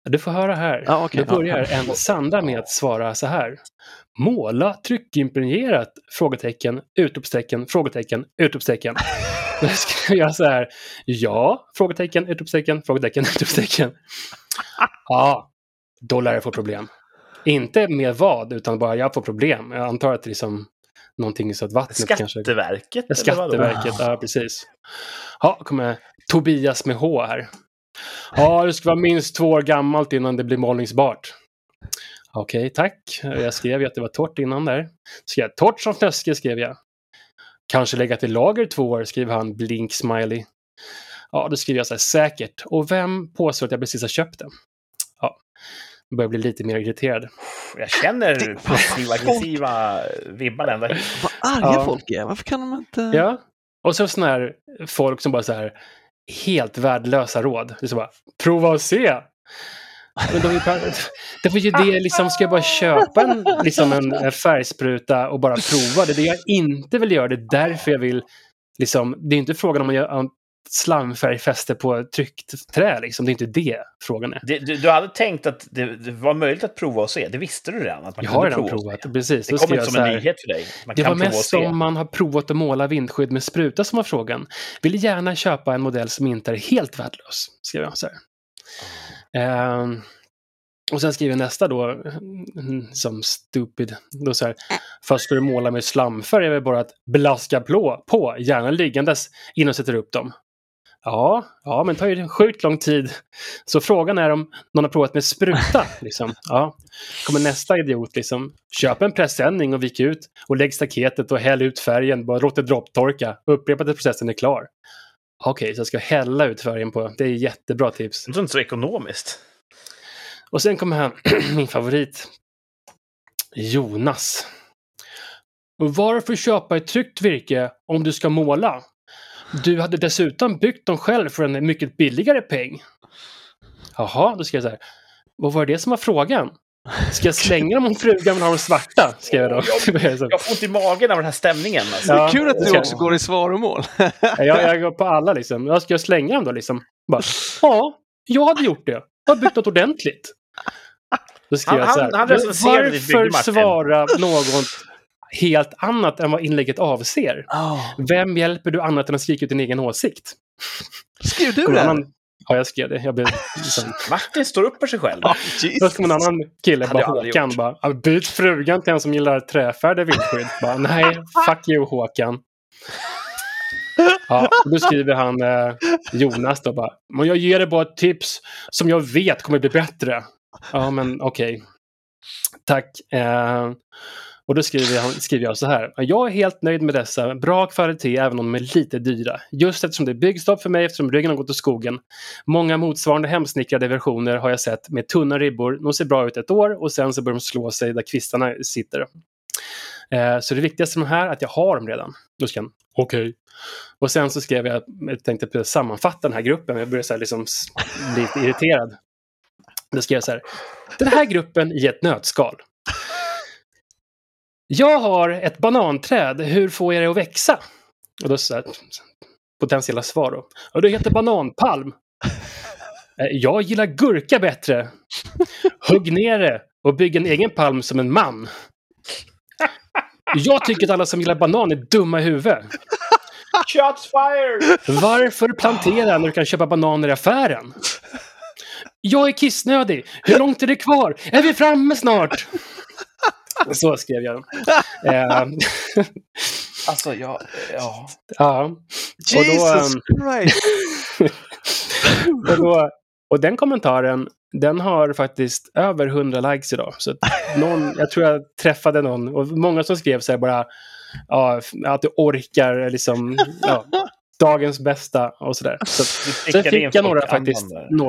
Du får höra här. Ja, okej. Då börjar Ja. en Sandra med att svara så här. Måla tryckimpregnerat? Frågetecken, utropstecken, frågetecken, utropstecken. Då ska jag så här. Ja, frågetecken, utropstecken, frågetecken, utropstecken. Ja, då lär jag få problem. Inte med vad, utan bara jag får problem. Jag antar att det är liksom någonting så att vattnet kanske... Skatteverket? Eller vadå? Skatteverket, ja precis. Ja, kommer Tobias med H här. Ja, det ska vara minst två år gammalt innan det blir målningsbart. Okej, tack. Jag skrev ju att det var torrt innan där. Skrev jag, torrt som fnöske skrev jag. Kanske lägga till lager två år, skriver han blink smiley. Ja, då skriver jag så här, säkert. Och vem påstår att jag precis har köpt det? Ja, jag börjar bli lite mer irriterad. Jag känner passiv-aggressiva vibbar hit. Vad arga Ja. folk är. Varför kan de inte... Ja. Och så sådana här folk som bara så här helt värdelösa råd. Det är så bara, prova och se. Men de, det var ju det, liksom, ska jag bara köpa en, liksom en, en färgspruta och bara prova? Det är det jag inte vill göra. Det är därför jag vill, liksom, det är inte frågan om att göra en slamfärgfäste på tryckt trä. Liksom. Det är inte det frågan är. Det, du, du hade tänkt att det, det var möjligt att prova och se. Det visste du redan. Att man Jag har redan provat. Precis. Det Då kom skrev inte som så en här- nyhet för dig. Man Det var mest om man har provat att måla vindskydd med spruta som var frågan. Vill gärna köpa en modell som inte är helt värdelös, skrev jag så här. Ehm, och sen skriver jag nästa då, mm, som stupid. Då så här, fast ska du måla med slamfärg är det bara att blaska på, på, gärna liggandes, innan du sätter upp dem. Ja, ja, men det tar ju sjukt lång tid. Så frågan är om någon har provat med spruta. Liksom. Ja. kommer nästa idiot liksom. Köp en presenning och vik ut och lägg staketet och häll ut färgen. Bara låt det dropptorka. Upprepa tills processen är klar. Okej, så jag ska hälla ut färgen på. Det är jättebra tips. Det är inte så ekonomiskt. Och sen kommer han, min favorit. Jonas. Varför köpa ett tryckt virke om du ska måla? Du hade dessutom byggt dem själv för en mycket billigare peng. Jaha, då ska jag säga. Vad var det som var frågan? Ska jag slänga dem om frugan vill ha de svarta? Ska jag då. Jag får ont i magen av den här stämningen. Alltså. Ja, Kul att det du ska- också går i svaromål. jag, jag går på alla liksom. Jag ska jag slänga dem då liksom? Bara, ja, jag hade gjort det. Jag har byggt något ordentligt. Då Han- jag så här. han- han bygge, Varför Martin." svara något helt annat än vad inlägget avser? Vem hjälper du annat än att skrika ut din egen åsikt? Skrev du det? Ja, jag skrev det. Jag blev liksom... Martin står upp för sig själv. Ja, Då kommer en annan kille, bara Håkan, bara "Ja, byt frugan till en som gillar träfärdig vindskydd. bara, Nej, fuck you Håkan. Ja, då skriver han eh, Jonas då bara, men jag ger dig bara ett tips som jag vet kommer bli bättre. Ja, men okej. Tack. Eh, och då skriver, han, skriver jag så här. Jag är helt nöjd med dessa. Bra kvalitet även om de är lite dyra. Just eftersom det är byggstopp för mig eftersom ryggen har gått åt skogen. Många motsvarande hemsnickrade versioner har jag sett med tunna ribbor. De ser bra ut ett år och sen så börjar de slå sig där kvistarna sitter. Eh, så det viktigaste med de här är att jag har dem redan. Då ska han, okej. Och sen så skrev jag, jag tänkte på sammanfatta den här gruppen. Jag började så liksom bli lite irriterad. Då skrev jag så här. Den här gruppen i ett nötskal. Jag har ett bananträd. Hur får jag det att växa? Och då så här, potentiella svar då. Och det heter bananpalm. "Eh, Jag gillar gurka bättre. Hugg ner det och bygg en egen palm som en man. Jag tycker att alla som gillar banan är dumma i huvudet. Shots fired! Varför plantera när du kan köpa bananer i affären? Jag är kissnödig. Hur långt är det kvar? Är vi framme snart? Så skrev jag. Eh, Alltså, jag... Ja. ja. Och då, Jesus ehm, Christ! och, då, och den kommentaren, den har faktiskt över 100 likes idag. Så någon, jag tror jag träffade någon. Och många som skrev så här bara, ja, att du orkar liksom, ja, dagens bästa och sådär. Så, sen fick jag några, faktiskt,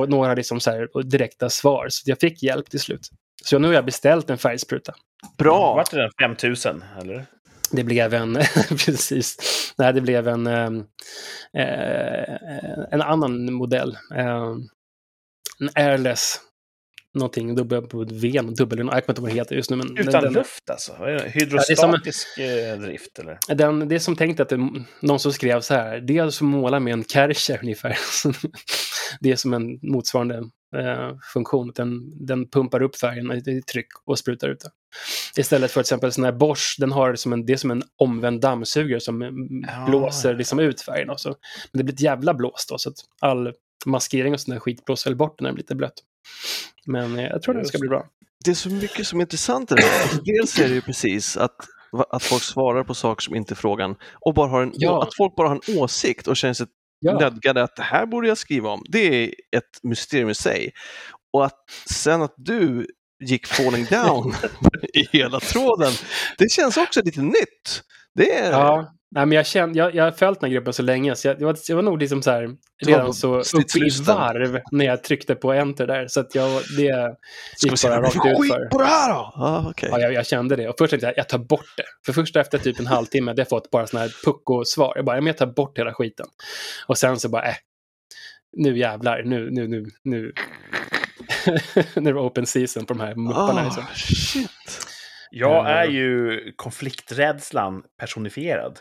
några liksom så här, direkta svar. Så jag fick hjälp till slut. Så nu har jag beställt en färgspruta. Bra! Vart det den 5000, eller? Det blev en, precis, nej det blev en, ehm, eh, en annan modell. Eh, en airless någonting, dubbel på V, dubbel, jag kommer inte ihåg vad det heter just nu. Men Utan den, luft alltså? Vad är det? som Hydrostatisk eh, drift eller? Den, det är som tänkt att det, någon som skrev så här, det är som måla med en Kärcher ungefär. det är som en motsvarande eh, funktion. Den, den pumpar upp färgen i, tryck och sprutar ut det. Istället för till exempel sån här Bosch, den har som en, det är som en omvänd dammsugare som mm, Ja, blåser ja. liksom ut färgen. Också. Men det blir ett jävla blås då, så att all maskering och sån där skit blåser bort när den blir lite blöt. Men jag tror den ska bli bra. Det är så mycket som är intressant i det här. Alltså, Dels är det ju precis att, att folk svarar på saker som inte är frågan och bara har en, Ja. att folk bara har en åsikt och känner sig Ja, nödgade att det här borde jag skriva om. Det är ett mysterium i sig. Och att sen att du gick falling down i hela tråden, det känns också lite nytt. Det är, Ja, nej, men jag, kände, jag, jag har följt den här gruppen så länge så jag, jag, var, jag var nog liksom så här, redan så uppe i varv när jag tryckte på enter där. Så att jag, det Ska gick bara rakt ut för. på det här då? Ja, okej. Ja, jag, jag kände det. Och först tänkte jag, jag tar bort det. För först efter typ en halvtimme hade jag fått bara sådana här pucko-svar. Jag bara, men jag tar bort hela skiten. Och sen så bara, äh, nu jävlar, nu, nu, nu, nu. nu är det open season på de här mupparna. Ah, liksom. shit. Jag Eh. är ju konflikträdslan personifierad.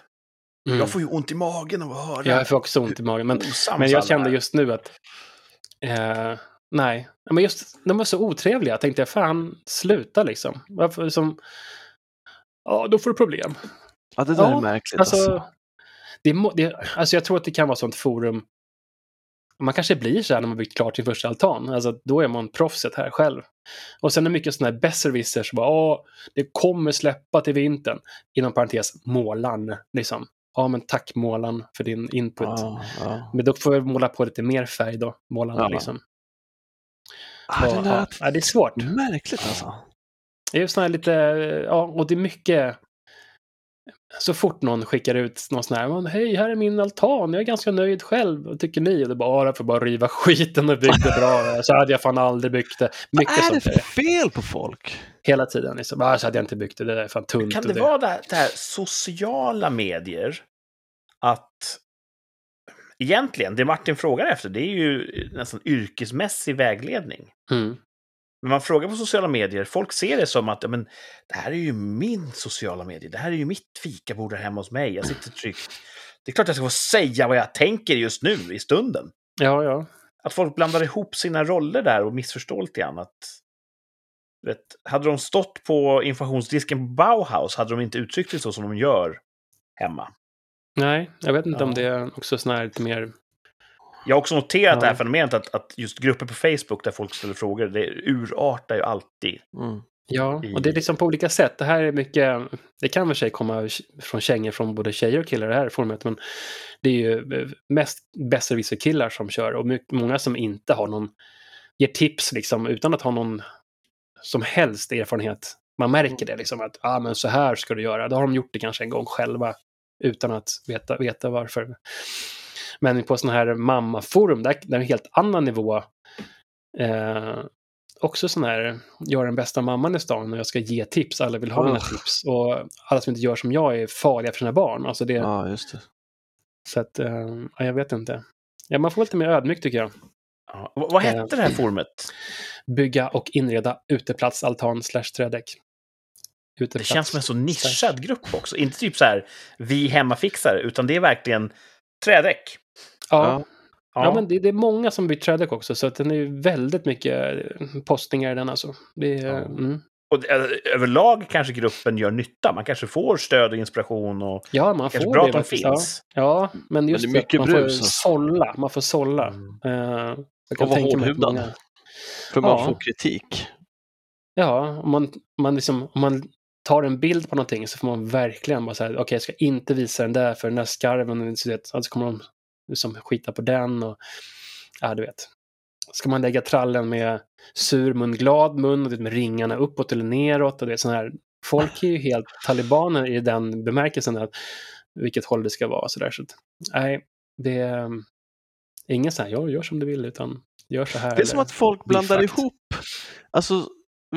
Mm. Jag får ju ont i magen av att höra. Jag får också ont i magen. Men Men jag kände just nu att... Eh, nej, men just de var så otrevliga. Tänkte jag, fan, sluta liksom. Varför som... Ja, då får du problem. Ja, det där Ja, är märkligt. Alltså, Alltså, det, det, alltså jag tror att det kan vara sånt forum. Man kanske blir så här när man byggt klart sin första altan. Alltså, då är man proffset här själv. Och sen är det mycket sådana här besserwissers som bara, Åh, det kommer släppa till vintern. Inom parentes, målan. Liksom. Ja, men tack målan för din input. ja, ja. Men då får jag måla på lite mer färg då, målarna Ja. liksom. Ah, Och, där, ja, det är svårt. Märkligt alltså. Det är ju här lite, ja, och det är mycket... Så fort någon skickar ut någon sån här, "Men hej, här är min altan, jag är ganska nöjd själv, vad tycker ni? Och det bara, "Ja, jag får bara riva skiten och bygga det bra, så hade jag fan aldrig byggt det. Mycket Vad är det för fel på folk? hela tiden. Liksom. "Ah, så hade jag inte byggt det, det där är fan tunt. Kan och det vara det här, det här sociala medier? Att egentligen, det Martin frågar efter, det är ju nästan yrkesmässig vägledning. Mm. Men man frågar på sociala medier, folk ser det som att men, det här är ju min sociala medier, det här är ju mitt fikabord här hemma hos mig, jag sitter tryggt. Det är klart jag ska få säga vad jag tänker just nu, i stunden. Ja, ja. Att folk blandar ihop sina roller där och missförstår lite grann. Att, vet, hade de stått på informationsdisken på Bauhaus hade de inte uttryckt det så som de gör hemma. Nej, jag vet inte Ja. om det är också sån här lite mer... Jag har också noterat Ja. det här fenomenet att, att just grupper på Facebook där folk ställer frågor, det urartar ju alltid. Mm. Ja, och det är liksom på olika sätt. Det här är mycket, det kan väl sig komma från kängor från både tjejer och killar det här forumet, men det är ju eh, mest besserwisser-killar som kör och my- många som inte har någon, ger tips liksom utan att ha någon som helst erfarenhet. Man märker det liksom att, ja ah, men så här ska du göra. Då har de gjort det kanske en gång själva utan att veta, veta varför. Men på sådana här mammaforum, där, där är det en helt annan nivå. Eh, också sån här, jag är den bästa mamman i stan och jag ska ge tips, alla vill ha mina Ugh. tips. Och alla som inte gör som jag är farliga för sina barn. Alltså det, Ja, just det. Så att, eh, ja, jag vet inte. Ja, man får vara lite mer ödmjuk tycker jag. Ja. Vad, Eh. hette det här forumet? Bygga och inreda uteplats, altan slash trädäck. Det Uteplats. känns som en så nischad grupp också. Inte typ så här, vi hemmafixare, utan det är verkligen trädäck. Ja, Ja. ja. men det, det är många som bygger trädäck också, så att den är väldigt mycket eh, postningar i den alltså. Det Ja. mm. Och eh, överlag kanske gruppen gör nytta. Man kanske får stöd och inspiration och Ja, man kanske får bra det. att de faktiskt. Ja. finns. ja, men just det är det, mycket man brus, får alltså. sålla. Man får sålla. Mm. Eh, jag kan Och vara att hårdhudad. många- För man Ja. får kritik. Ja, om man, man, liksom, om man tar en bild på någonting så får man verkligen bara säga okej jag ska inte visa den där för den där skarven, så vet, alltså kommer de liksom skita på den och ja, du vet. Ska man lägga trallen med sur mun, glad mun och med ringarna uppåt eller neråt och det sån här. Folk är ju helt talibaner i den bemärkelsen att vilket håll det ska vara så där. Så att, nej, det är um, ingen så här, jag gör som du vill utan gör så här. Det är som att folk blandar ihop. Alltså,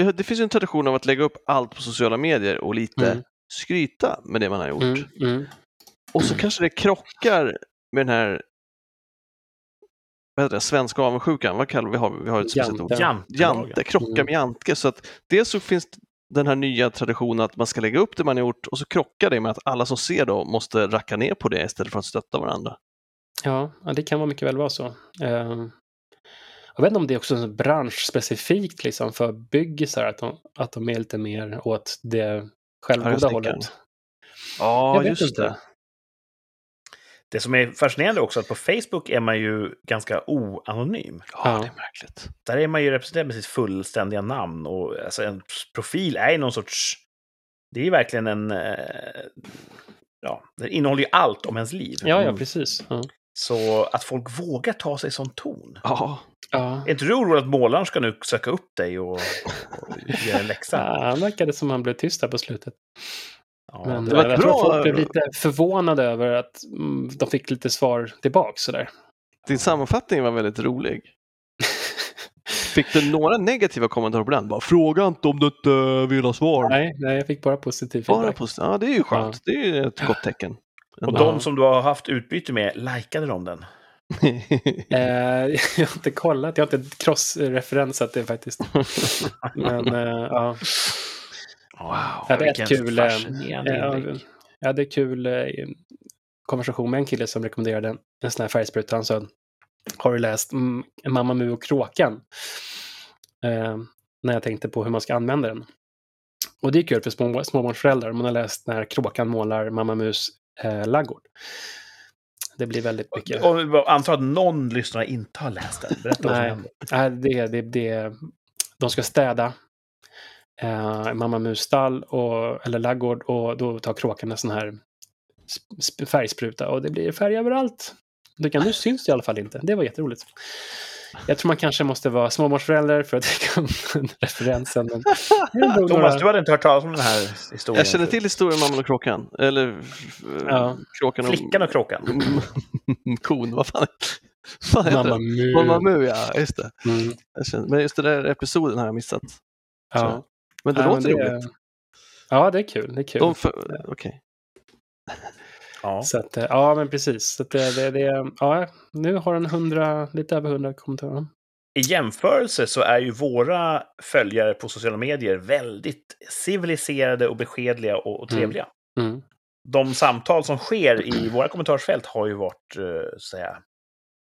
det finns ju en tradition av att lägga upp allt på sociala medier och lite Mm. skryta med det man har gjort. Mm, mm. Och så kanske det krockar med den här vad heter det, svenska avundsjukan, vad kallar vi, har, vi har ett speciellt ord. Jante. Jante, krocka Mm. med Jantke. Så att dels så finns den här nya traditionen att man ska lägga upp det man har gjort och så krockar det med att alla som ser då måste racka ner på det istället för att stötta varandra. Ja, ja, det kan vara mycket väl vara så. Jag vet inte om det är också är branschspecifikt liksom för byggisar, att de, att de är lite mer åt det självgoda hållet. Ja, just inte. det. Det som är fascinerande också är att på Facebook är man ju ganska oanonym. Ja, Ja. det är märkligt. Där är man ju representerad med sitt fullständiga namn. Och alltså en profil är ju någon sorts... Det är ju verkligen en... eh, Ja, den innehåller ju allt om ens liv. Ja, ja, Mm. precis. Ja. Så att folk vågar ta sig sån ton. Ja, Ja. Är inte du orolig att målaren ska nu söka upp dig och, och göra en läxa? Ja, Han verkade som han blev tyst där på slutet. Ja, Men det var eh, jag tror bra- folk blev lite förvånade över att mm, de fick lite svar tillbaks sådär. din sammanfattning var väldigt rolig. Fick du några negativa kommentarer på den? Bara, Fråga inte om du inte vill ha svar. nej, nej, jag fick bara positiv Bara feedback. på, ja, det är ju skönt. Det är ett gott tecken. Och Ja. de som du har haft utbyte med, likade de den? Eh, jag har inte kollat, jag har inte cross-referensat det faktiskt. Men eh, ja, Wow, Ja, det är ett kul, eh, jag hade kul eh, konversation med en kille som rekommenderade en, en sån här färgspruta. Han sa, har du läst mm, Mamma Mu och Kråkan? Eh, när jag tänkte på hur man ska använda den. Och det är kul för små, småbarnsföräldrar. Man har läst när Kråkan målar Mamma Mus eh, laggård. Det blir väldigt mycket. Och jag antar att någon lyssnare inte har läst den. Berätta som Nej. Nej, det, det, det, de ska städa eh, Mamma Mus stall och, eller laggård och då tar kråkan en sån här sp- sp- färgspruta och det blir färg överallt. Kan, nu syns det i alla fall inte. Det var jätteroligt. Jag tror man kanske måste vara småbarnsförälder för att täcka upp den referensen. Men Thomas, några- du hade inte hört talas om den här historien? Jag känner till historien om Mamman och kråkan. Eller f- Ja. kråkan och... Flickan och kråkan. Kon, vad fan, vad heter Mamma det? Mu. Mamma Mu, ja, just det. Mm, Jag känner, men just den där episoden har jag missat. ja. Men det Ja, låter men det- roligt. Ja, det är kul. Det är kul. De för, okej. Ja. Så att, eh, ja, men precis. Så att det, det, det, ja, nu har den 100, lite över 100 kommentarer. I jämförelse så är ju våra följare på sociala medier väldigt civiliserade och beskedliga och, och Mm. trevliga. Mm. De samtal som sker i våra kommentarsfält har ju varit, eh, så att säga,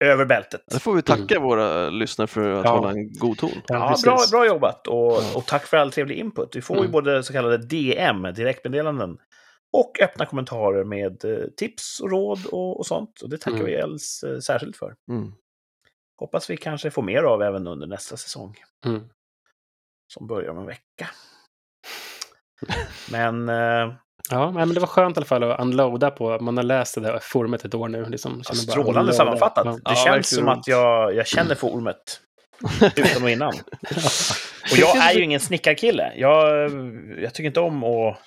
över bältet. Det får vi tacka våra lyssnare för att Ja. hålla en god ton. Ja, bra, bra jobbat och, och tack för all trevlig input. Vi får ju Mm. både så kallade DM, direktmeddelanden, och öppna kommentarer med eh, tips och råd och, och sånt. Och det tackar Mm. vi Els eh, särskilt för. Mm. Hoppas vi kanske får mer av även under nästa säsong, Mm. som börjar om en vecka. Men eh, Ja, men det var skönt i alla fall att unloada på. Man har läst det där forumet ett år nu. Liksom, ja, strålande sammanfattat. Ja. Det Ja, känns som att jag, jag känner forumet utan och innan. Och jag är ju ingen snickarkille. Jag, jag tycker inte om att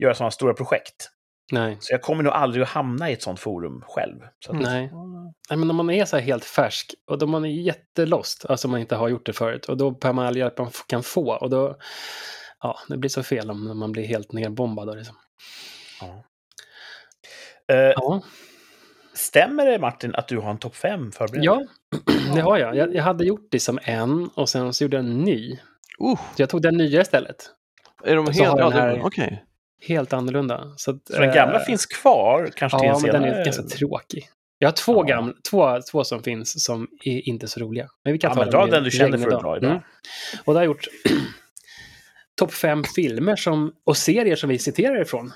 göra sådana stora projekt. Nej. Så jag kommer nog aldrig att hamna i ett sånt forum själv. Så att, Nej. nej, men om man är så här helt färsk och då man är jättelost, alltså man inte har gjort det förut, och då behöver man all hjälp man kan få. Och då, ja, det blir så fel om man blir helt nerbombad. Liksom. Ja. Eh, Ja, Stämmer det, Martin, att du har en topp 5 förberedd? ja, det har jag. jag. Jag hade gjort det som en och sen så gjorde jag en ny. Uh, Så jag tog den nya istället. är de Och så helt... det-. Helt annorlunda. Så, att, Så den gamla eh, finns kvar, kanske Ja, en men den är ganska tråkig. Jag har två, Ja. gamla, två, två som finns som är inte så roliga. Men vi kan Ja, ta men dra den du känner för att dra idag. Mm. Och det har jag gjort topp fem filmer som, och serier som vi citerar ifrån.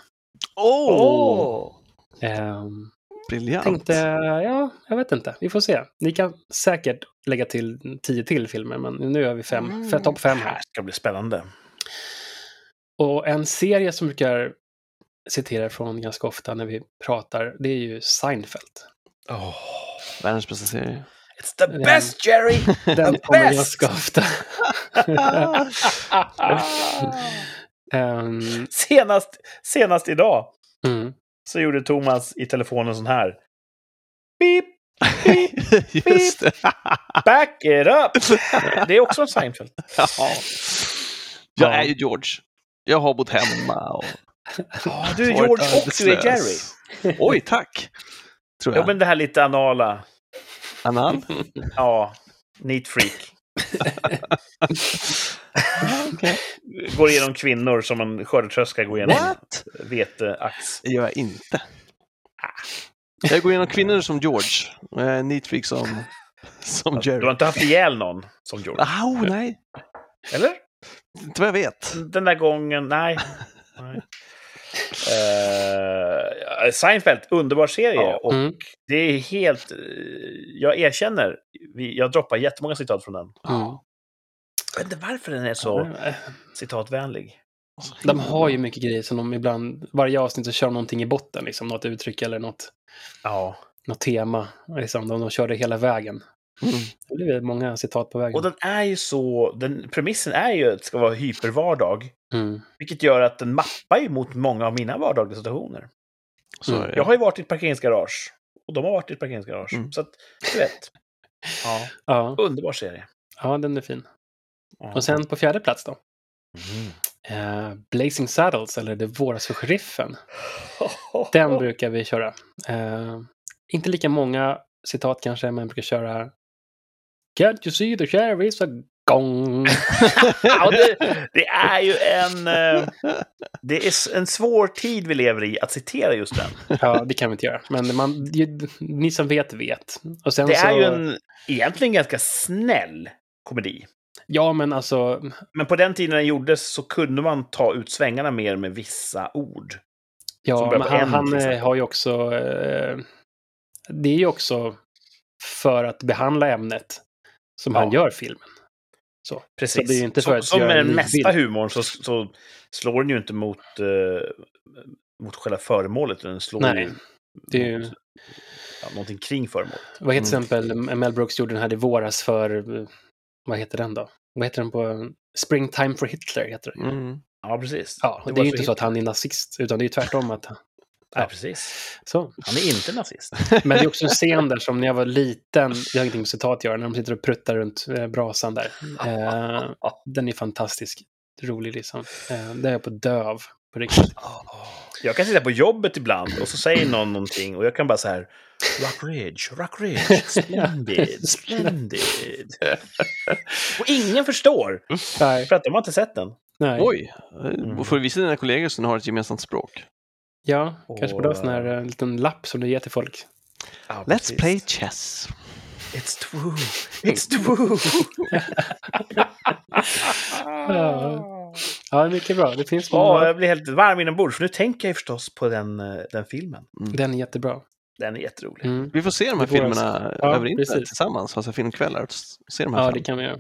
Åh! Åh! Ehm, Briljant. tänkte, ja, jag vet inte. Vi får se. Ni kan säkert lägga till tio till filmer, men nu har vi fem, Mm. topp fem Det här. här ska bli spännande. Och en serie som brukar citera ifrån ganska ofta när vi pratar, det är ju Seinfeld. Oh. Världens bästa serie. It's the best, Jerry! Den The kommer best! ganska ofta. Ehm, senast, senast idag mm. så gjorde Thomas i telefonen sån här. Beep, Just det. back it up! Det är också en Seinfeld. Ja. Jag Ja. är ju George. Jag har bott hemma och Ja, du är George och du är Jerry. Oj, tack! Tror Ja, jag. men det här lite anala. Anal? Ja, neat freak. Okej. Går igenom kvinnor som en skördetröska går igenom What? veteax. Det gör jag inte. Jag går igenom kvinnor som George. Och jag är neat freak som, som Du har Jerry. inte haft ihjäl någon som George? Au, nej. Eller? Inte vad jag vet. Den där gången, nej. nej. Eh, Seinfeld, underbar serie. Ja. Och Mm. det är helt... eh, jag erkänner, jag droppar jättemånga citat från den. Mm. Jag vet inte varför den är så citatvänlig. De har ju mycket grejer som de ibland, varje avsnitt så kör de någonting i botten, liksom, något uttryck eller något, Ja. något tema. Liksom, de, de kör det hela vägen. Mm. Det blir många citat på vägen. Och den är ju så... Den, premissen är ju att det ska vara hypervardag. Mm. Vilket gör att den mappar ju mot många av mina vardagliga situationer. Så Mm. Jag har ju varit i ett parkeringsgarage. Och de har varit i ett parkeringsgarage. Mm. Så att, du vet. Ja, Ja, underbar serie. ja, den är fin. Ja. Och sen på fjärde plats då? Mm. Eh, Blazing Saddles, eller Det våras för sheriffen. Den brukar vi köra. Eh, inte lika många citat kanske, men brukar köra Can't you see the sheriff is a gong? ja, det, det är ju en... eh, Det är en svår tid vi lever i att citera just den. ja, det kan vi inte göra. Men man, ni som vet, vet. Det så, är ju en egentligen ganska snäll komedi. Ja, men alltså, Men på den tiden den gjordes så kunde man ta ut svängarna mer med vissa ord. Ja, men han, han eh, har ju också... Eh, det är ju också för att behandla ämnet som Ja. han gör filmen. Så. Precis. Så det är ju inte för som, att som med en den mesta humorn så, så slår den ju inte mot, eh, mot själva föremålet, den slår Nej, ju det är ju- mot ja, någonting kring föremålet. Vad heter till Mm. exempel Mel Brooks gjorde den här i våras för... eh, Vad heter den då? Vad heter den på... Springtime for Hitler heter den. Mm. Ja, precis. Ja, det, var är ju inte så hit- att han är nazist, utan det är ju tvärtom att... Ja, precis. Så. Han är inte nazist. Men det är också en scen där som när jag var liten, det har ingenting med citat att göra, när de sitter och pruttar runt eh, brasan där. Eh, den är fantastisk. Rolig liksom. Eh, det är jag på dö av, på riktigt. Jag kan sitta på jobbet ibland och så säger någon någonting och jag kan bara så här Rockridge, Rockridge, splendid, splendid. Och ingen förstår, Nej. för att de har inte sett den. Nej. Oj! Mm. Får du visa dina kollegor ni har ett gemensamt språk? Ja, kanske borde ha en sån Och- här eh, liten lapp som du ger till folk. Ja, Let's precis. play chess. It's true, it's true. Ja. Ja, mycket bra. Det finns Ja, många. jag blir helt varm inombords, nu tänker jag ju förstås på den, eh, den filmen. Den är jättebra. Den är jätterolig. Mm. Vi får se de här filmerna Ja, över internet precis. tillsammans, alltså filmkvällar. och Se de här Ja, fem. det kan vi göra.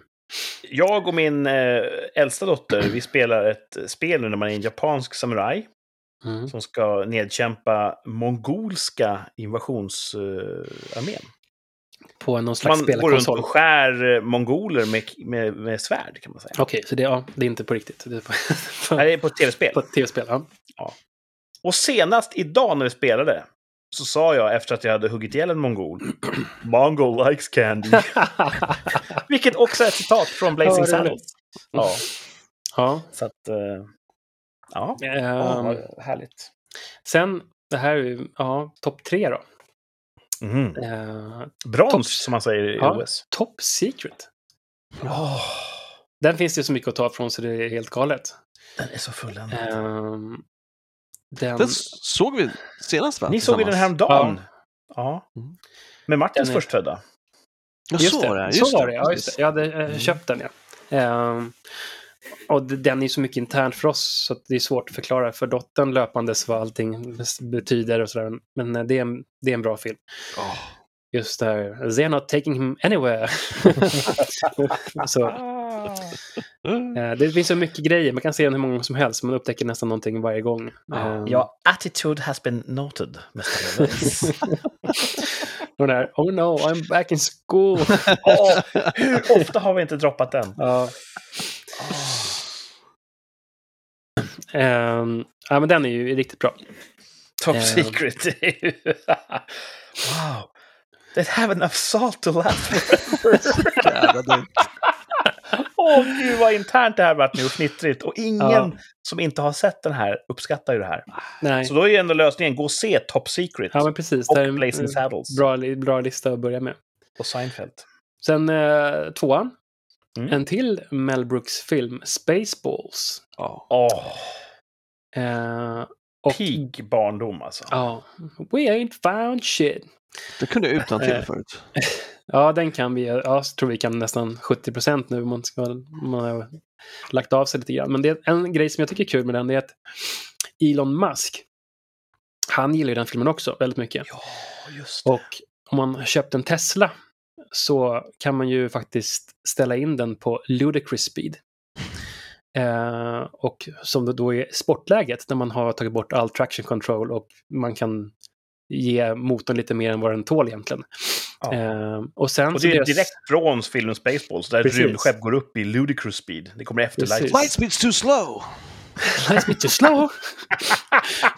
Jag och min eh, äldsta dotter, vi spelar ett spel nu när man är en japansk samuraj. Mm. som ska nedkämpa mongolska invasionsarmén. På någon slags Man går runt spelarkonsol. och skär eh, mongoler med, med, med svärd, kan man säga. Okej, så det, ja, det är inte på riktigt. Det är på, Nej, det är på ett tv-spel. på ett tv-spel. Ja. Och senast idag när vi spelade så sa jag efter att jag hade huggit ihjäl en mongol Mongol likes candy. Vilket också är ett citat från Blazing Ja. Saddles. Ja, ja. så att... eh, ja, ja vad härligt. sen, det här är ju, ja, topp tre då. Mhm. Eh, Brons, topp- som man säger i Ja. OS. top Secret. Åh, Den finns det så mycket att ta från så det är helt galet. den är så fulländad. Ehm, den, Den såg vi senast va? Ni såg ju den häromdagen. Ja. Mm. Med Martins Den är- förstfödda. Ja, just så det, var det. så Just var det. Ja, just det. Jag hade eh, Mm. köpt den, ja. Ehm, och den är så mycket internt för oss så att det är svårt att förklara för dottern löpandes vad allting betyder och sådär. Men eh, det är, en, det är en bra film. Åh, Just där, they're not taking him anywhere. så, eh, det finns så mycket grejer, man kan se den hur många gånger som helst, man upptäcker nästan någonting varje gång. Ehm, Ja, attitude has been noted, Mr. Och där, oh no, I'm back in school. Åh, hur ofta har vi inte droppat den? ja. Ehm, ja, men den är ju riktigt bra. Top Eh. secret. wow. They have enough salt to last forever. Åh gud vad internt det här varit nu och fnittrigt. Och ingen Ja. som inte har sett den här uppskattar ju det här. Nej. Så då är ju ändå lösningen, gå och se Top Secret. Ja, men precis. och Blazing Saddles. bra, bra lista att börja med. Och Seinfeld. Sen eh, tvåan. Mm. En till Mel Brooks-film, Spaceballs. Ja. Åh, Eh, och, peak barndom alltså. Ja. We ain't found shit. Det kunde jag utan till Eh. förut. Ja, den kan vi, ja, jag tror vi kan nästan 70 procent nu om man, ska, man har lagt av sig lite grann. Men det är en grej som jag tycker är kul med den, det är att Elon Musk, han gillar ju den filmen också väldigt mycket. Ja, just det. Och om man har köpt en Tesla så kan man ju faktiskt ställa in den på ludicrous speed. Eh, och som då är sportläget när man har tagit bort all traction control och man kan ge motorn lite mer än vad den tål egentligen. Ja. Eh, och sen Och det är deras- direkt från filmen Spaceballs, där ett rymdskepp går upp i ludicrous speed. Det kommer efter Precis. Light. Lightspeed's too slow! Be too slow.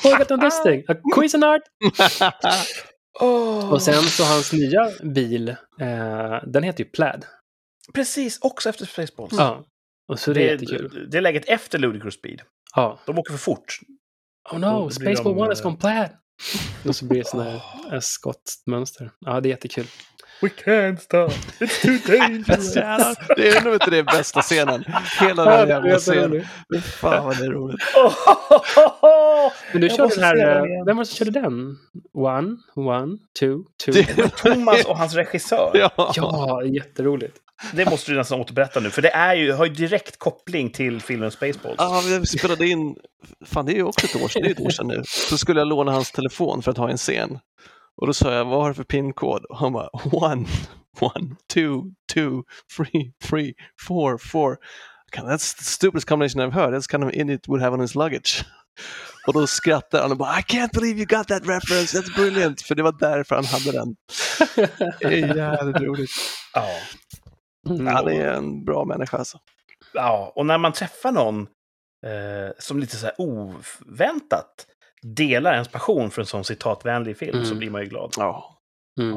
oh, I got on this thing. A Cuisinart. Oh. Och sen så hans nya bil, eh, den heter ju Plaid. Precis, också efter Spaceballs. Ja. Och så det är jättekul. det, det är läget efter ludicrous speed. Ja. De åker för fort. Oh no, Spaceball de, One has gone plaid. Och så blir det sån här skottmönster. Ja, det är jättekul. We can't stop, it's too dangerous. det är nog inte det bästa scenen. Hela den jävla scenen. Fan vad det är roligt. Men du körde den den här, eh, vem var det som körde den? One, one, two, two. Det- Thomas och hans regissör. Ja. Ja, jätteroligt. Det måste du nästan återberätta nu, för det är ju, har ju direkt koppling till filmen Spaceballs. Ja, vi spelade in, fan det är ju också ett år sedan, det är ett år sedan nu. Så skulle jag låna hans telefon för att ha en scen. Och då sa jag, vad har du för pinkod? Och han bara, one, one, two, two, three, three, four, four. That's the stupidest combination I've heard. That's kind of idiot would have on his luggage. Och då skrattar han och bara, I can't believe you got that reference, that's brilliant. För det var därför han hade den. Det är jävligt roligt. Ja. Mm. Han är en bra människa alltså. ja. Och när man träffar någon eh, som lite så här oväntat delar ens passion för en sån citatvänlig film så Mm. blir man ju glad. Ja. Mm.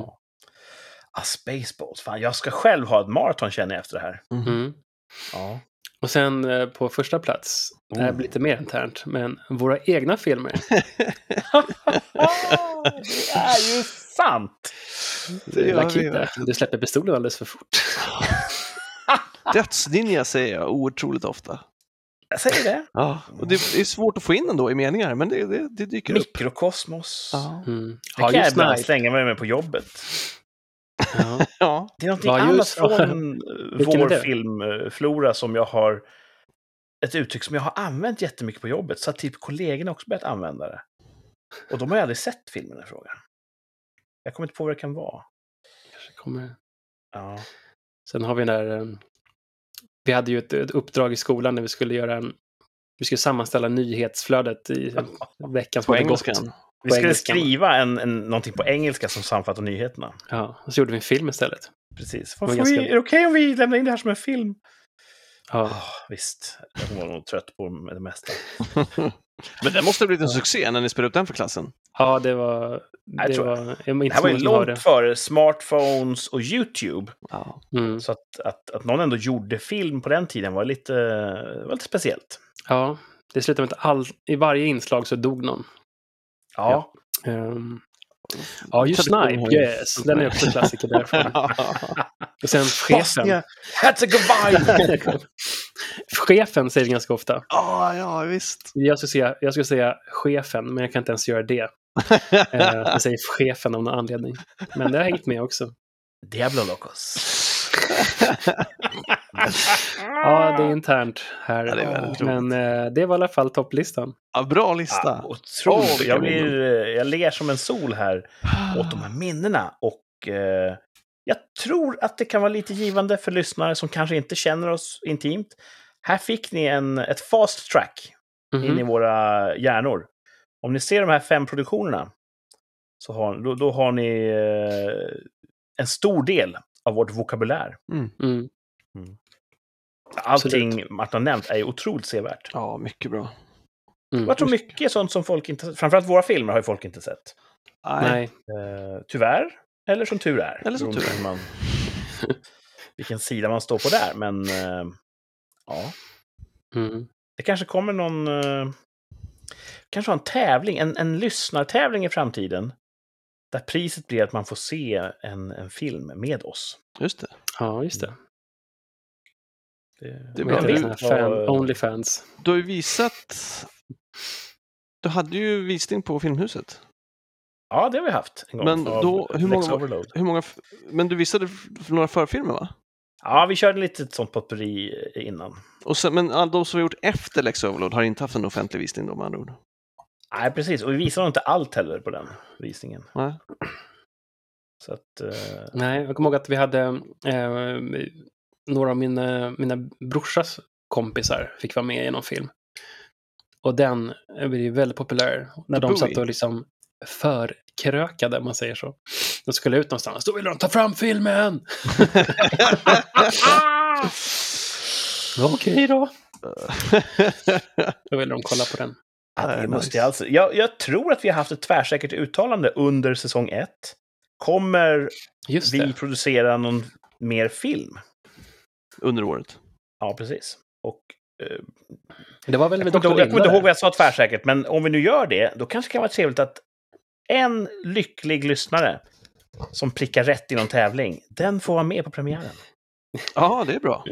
Ah, Spaceballs, fan jag ska själv ha ett maraton känner jag efter det här. Mm. Ja. Och sen eh, på första plats, det här blir lite mer internt, men våra egna filmer. det är ju sant! Det Lakita, du släpper pistolen alldeles för fort. Dödsninja säger jag otroligt ofta. Jag säger det. Ja, och det är svårt att få in ändå i meningar, men det, det, det dyker upp. Mikrokosmos. Ja. Mm. Det Ja, kan jag just ibland slänga mig med på jobbet. Ja. ja. Det är någonting Ja, annat just- från eh, vår filmflora som jag har... Ett uttryck som jag har använt jättemycket på jobbet, så att typ kollegorna också börjat använda det. Och de har ju aldrig sett filmen i fråga. Jag kommer inte på vad det kan vara. Kanske kommer. Ja. Sen har vi den där... Vi hade ju ett, ett uppdrag i skolan när vi skulle göra en... Vi skulle sammanställa nyhetsflödet i veckan som På hade gått. engelskan. Vi skulle engelska. skriva en, en, någonting på engelska som sammanfattar nyheterna. Ja, och så gjorde vi en film istället. Precis. Får ganska- vi, är det okej om vi lämnar in det här som en film? Ja, Oh, visst, jag var nog trött på det mesta. Men det måste ha blivit en succé när ni spelade upp den för klassen. ja det var... Jag Det tror- var, jag Det inte här var ju långt före smartphones och YouTube. Ja. Mm. Så att, att, att någon ändå gjorde film på den tiden var lite, var lite speciellt. Ja, det slutade med att all, i varje inslag så dog någon. Ja. Um, ja, ju Snipe, ju- yes. Den är också en klassiker därifrån. Och sen chefen. Bosnia, Herzegovina! chefen säger det ganska ofta. Ja, ja, visst. Jag skulle, säga, jag skulle säga chefen, men jag kan inte ens göra det. Eh, jag säger chefen av någon anledning. Men det har hängt med också. Diablo Locos. Ja, det är internt här. Ja, det är men eh, det var i alla fall topplistan. Ja, bra lista. Ja, otroligt. Vilka jag, blir, jag ler som en sol här åt de här minnena. Och eh, jag tror att det kan vara lite givande för lyssnare som kanske inte känner oss intimt. Här fick ni en, ett fast track Mhm. in i våra hjärnor. Om ni ser de här fem produktionerna så har, då, då har ni eh, en stor del av vårt vokabulär. Mm. Allting Martin har nämnt är ju otroligt sevärt. Ja, mycket bra. Mm. Jag tror mycket är sånt som folk inte... Framförallt våra filmer har ju folk inte sett. Nej. Eh, tyvärr, eller som tur är. Eller som tur hur Man, vilken sida man står på där, men eh, ja. Mm. Det kanske kommer någon... Eh, kanske en tävling, en, en lyssnartävling i framtiden. Där priset blir att man får se en, en film med oss. Just det. Ja, just det. Det, Det är Vad bra. Du- det? Här fan, Onlyfans. Du har ju visat... Du hade ju visning på Filmhuset. Ja, det har vi haft en gång. Men då- hur många-. Hur många... Men du visade några förfilmer va? Ja, vi körde lite ett sånt potpurri innan. Och sen, men de som har gjort efter Lex Overload har inte haft en offentlig visning då med andra ord? Nej, precis. Och vi visade inte allt heller på den visningen. Nej. Så att... eh, Nej, jag kommer ihåg att vi hade eh, några av mina, mina brorsas kompisar fick vara med i någon film. Och den blev väldigt populär när de Bowie. satt och liksom förkrökade, om man säger så. De skulle ut någonstans, då ville de ta fram filmen! Okej då. Då ville de kolla på den. Ja, det måste jag, alltså. jag, jag tror att vi har haft ett tvärsäkert uttalande under säsong ett. Kommer Just vi producera någon mer film? Under året. Ja, precis. Och, eh, Det var väl jag kommer inte ihåg- vad jag sa tvärsäkert, men om vi nu gör det, då kanske det kan vara trevligt att en lycklig lyssnare som prickar rätt i någon tävling, den får vara med på premiären. Ja, det är bra.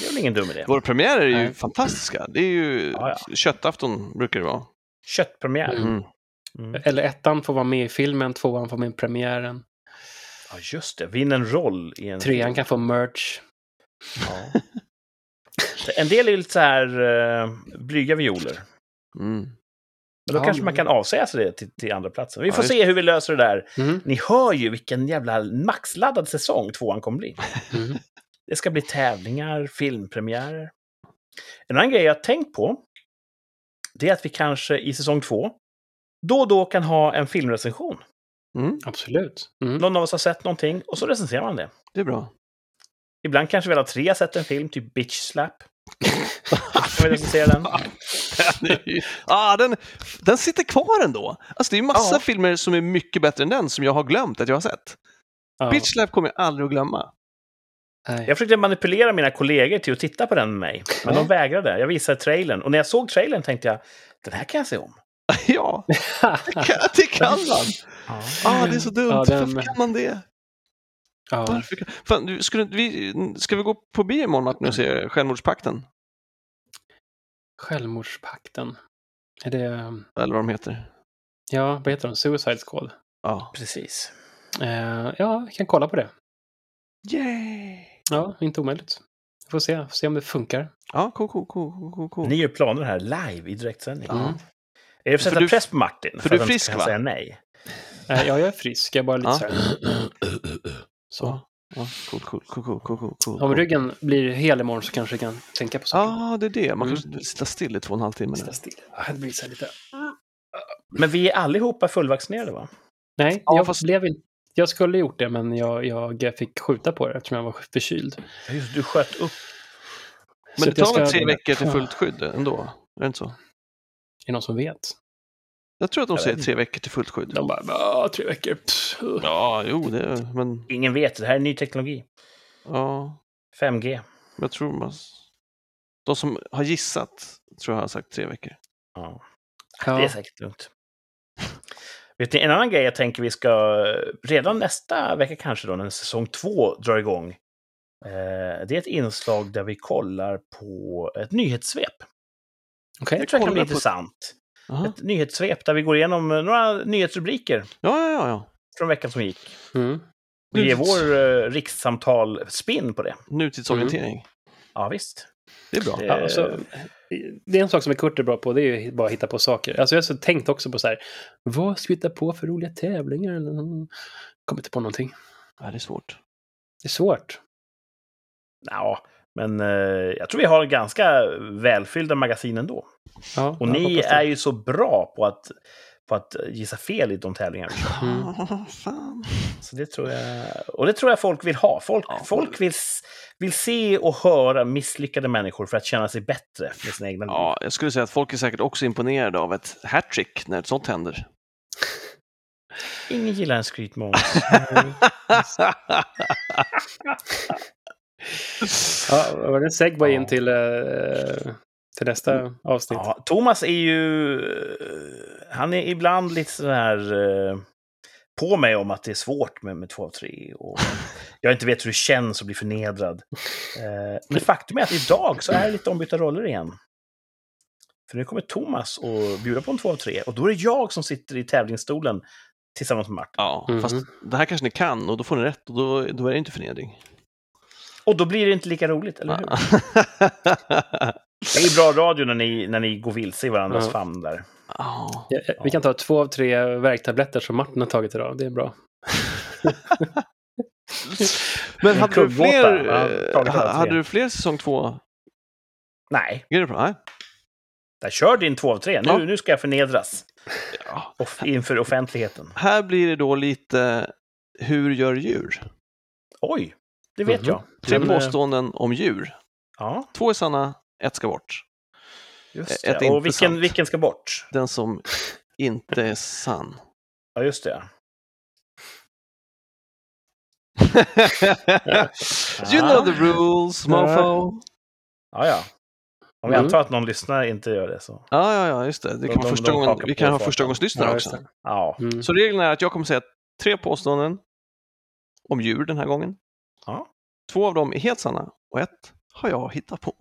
Det är väl ingen dum idé? Våra premiärer är ju Nej. fantastiska. Det är ju Ja, köttafton brukar det vara. Köttpremiär. Mm. Mm. Eller ettan får vara med i filmen, tvåan får med i premiären. Ja, just det. Vinn en roll i en Trean kan få merch. Ja. En del är ju lite så här uh, blyga violer. Mm. Men då Ja, kanske man kan avsäga sig det till, till andra platsen. Vi Ja, får just se hur vi löser det där. Mm. Ni hör ju vilken jävla maxladdad säsong tvåan kommer bli. Mm. Det ska bli tävlingar, filmpremiärer. En annan grej jag tänkt på, det är att vi kanske i säsong två då och då kan ha en filmrecension. Mm. Absolut. Mm. Någon av oss har sett någonting och så recenserar man det. Det är bra. Ibland kanske vi alla tre har sett en film, typ Bitch Slap. Kan vi recensera den? ah, den, den sitter kvar ändå. Alltså, det är ju massa Ja. filmer som är mycket bättre än den som jag har glömt att jag har sett. Ja. Bitch Slap kommer jag aldrig att glömma. Nej. Jag försökte manipulera mina kollegor till att titta på den med mig, men de vägrade. Jag visade trailern och när jag såg trailern tänkte jag, den här kan jag se om. ja, det kan, det kan man. Ah, det är så dumt. Ja, den- Varför kan man det? ja. Varför kan... Fan, du, skulle, inte vi, ska vi gå på bio imorgon Martin och se Självmordspakten? Självmordspakten. Är det... Eller vad de heter. Ja, vad heter de? Suicide Squad? Ja. Precis. Eh, ja, jag kan kolla på det. Yay! Ja, inte omöjligt. Vi får se, får se om det funkar. Ja, cool, cool, cool, cool, cool. Ni gör planer här live i direktsändning. Mm. Är det för att För sätta du- press på Martin? för du är frisk, va? säga nej. Eh, ja, jag är frisk. Jag är bara lite Ja. så här... Så. Ja, cool, cool, cool, cool, cool, cool, cool. Om ryggen blir hel imorgon så kanske jag kan tänka på saker. Ja, det är det. Man Mm. kanske inte sitta still i två och en halv timme. Sitta still. Det blir så lite... Men vi är allihopa fullvaccinerade, va? Nej, Ja, jag fast- blev. Jag skulle gjort det, men jag, jag fick skjuta på det eftersom jag var förkyld. Just, du sköt upp. Så Men att det tar väl ska- tre veckor till fullt skydd ändå? Är det inte så? Är det någon som vet? Jag tror att de säger tre veckor till fullt skydd. De bara, ja, tre veckor. Pff. Ja, jo, det är, men Ingen vet, det här är ny teknologi. ja, 5G. jag tror man... De som har gissat tror jag har sagt tre veckor. Ja. Ja. Det är säkert lugnt. Vet ni, en annan grej jag tänker vi ska, redan nästa vecka kanske då, när säsong två drar igång. Eh, det är ett inslag där vi kollar på ett nyhetssvep. Okej. Det tror jag kan bli intressant. Aha. Ett nyhetssvep där vi går igenom eh, några nyhetsrubriker Ja, ja, ja, ja. från veckan som gick. Mm. Och ge Nyhets- vår eh, rikssamtal-spinn på det. Nutidsorientering. Ja, visst. Det är bra. Det- Ja, alltså, det är en sak som är Kurt är bra på, det är ju bara att hitta på saker. Alltså jag har så tänkt också på så här, vad ska vi hitta på för roliga tävlingar? Eller, kommer inte på någonting. Ja, det är svårt. Det är svårt. Ja, men eh, jag tror vi har ganska välfyllda magasin ändå. Ja, Och ni är ju så bra på att, på att gissa fel i de tävlingar vi kör. Mm. Fan. Så det tror jag, och det tror jag folk vill ha. Folk, Ja. folk vill, vill se och höra misslyckade människor för att känna sig bättre med sina egna liv. Ja, jag skulle säga att folk är säkert också imponerade av ett hattrick när ett sånt händer. Ingen gillar en skrytmåns. Ja, var det en segway Ja. in till, eh, till nästa avsnitt? Ja, Thomas är ju... eh, Han är ibland lite så här... eh, på mig om att det är svårt med, med två av tre. Och jag inte vet hur det känns att bli förnedrad. Men faktum är att idag så är det lite ombytta roller igen. För nu kommer Thomas och bjuda på en två av tre. Och då är det jag som sitter i tävlingsstolen tillsammans med Martin. Ja, Mhm. fast det här kanske ni kan och då får ni rätt och då, då är det inte förnedring. Och då blir det inte lika roligt, eller hur? Det är bra radio när ni, när ni går vilse i varandras Ja. famn där. Ja. Ja, Vi kan ta två av tre värktabletter som Martin har tagit idag. Det är bra. Men hade du, fler, ja, eh, hade du fler säsong två? Nej, Är det bra? Nej. där kör din två av tre. Nu, Ja. nu ska jag förnedras Ja. off inför offentligheten. Här blir det då lite hur gör djur? Oj, det vet Mhm. jag. Tre Men, eh, påståenden om djur. Ja, Två är sanna, ett ska bort. just Ett det. Och vilken, vilken ska bort? Den som inte är sann. Ja, just det. you know the rules, mofo. Ja, ja. Om vi Mm. antar att någon lyssnare inte gör det så. Ja, ja, ja, just det. Det De- kan de- första de gången, vi kan ha förstagångslyssnare Ja, också. Ja, Mm. Så reglerna är att jag kommer säga tre påståenden om djur den här gången. Ja. Två av dem är helt sanna och ett har jag hittat på.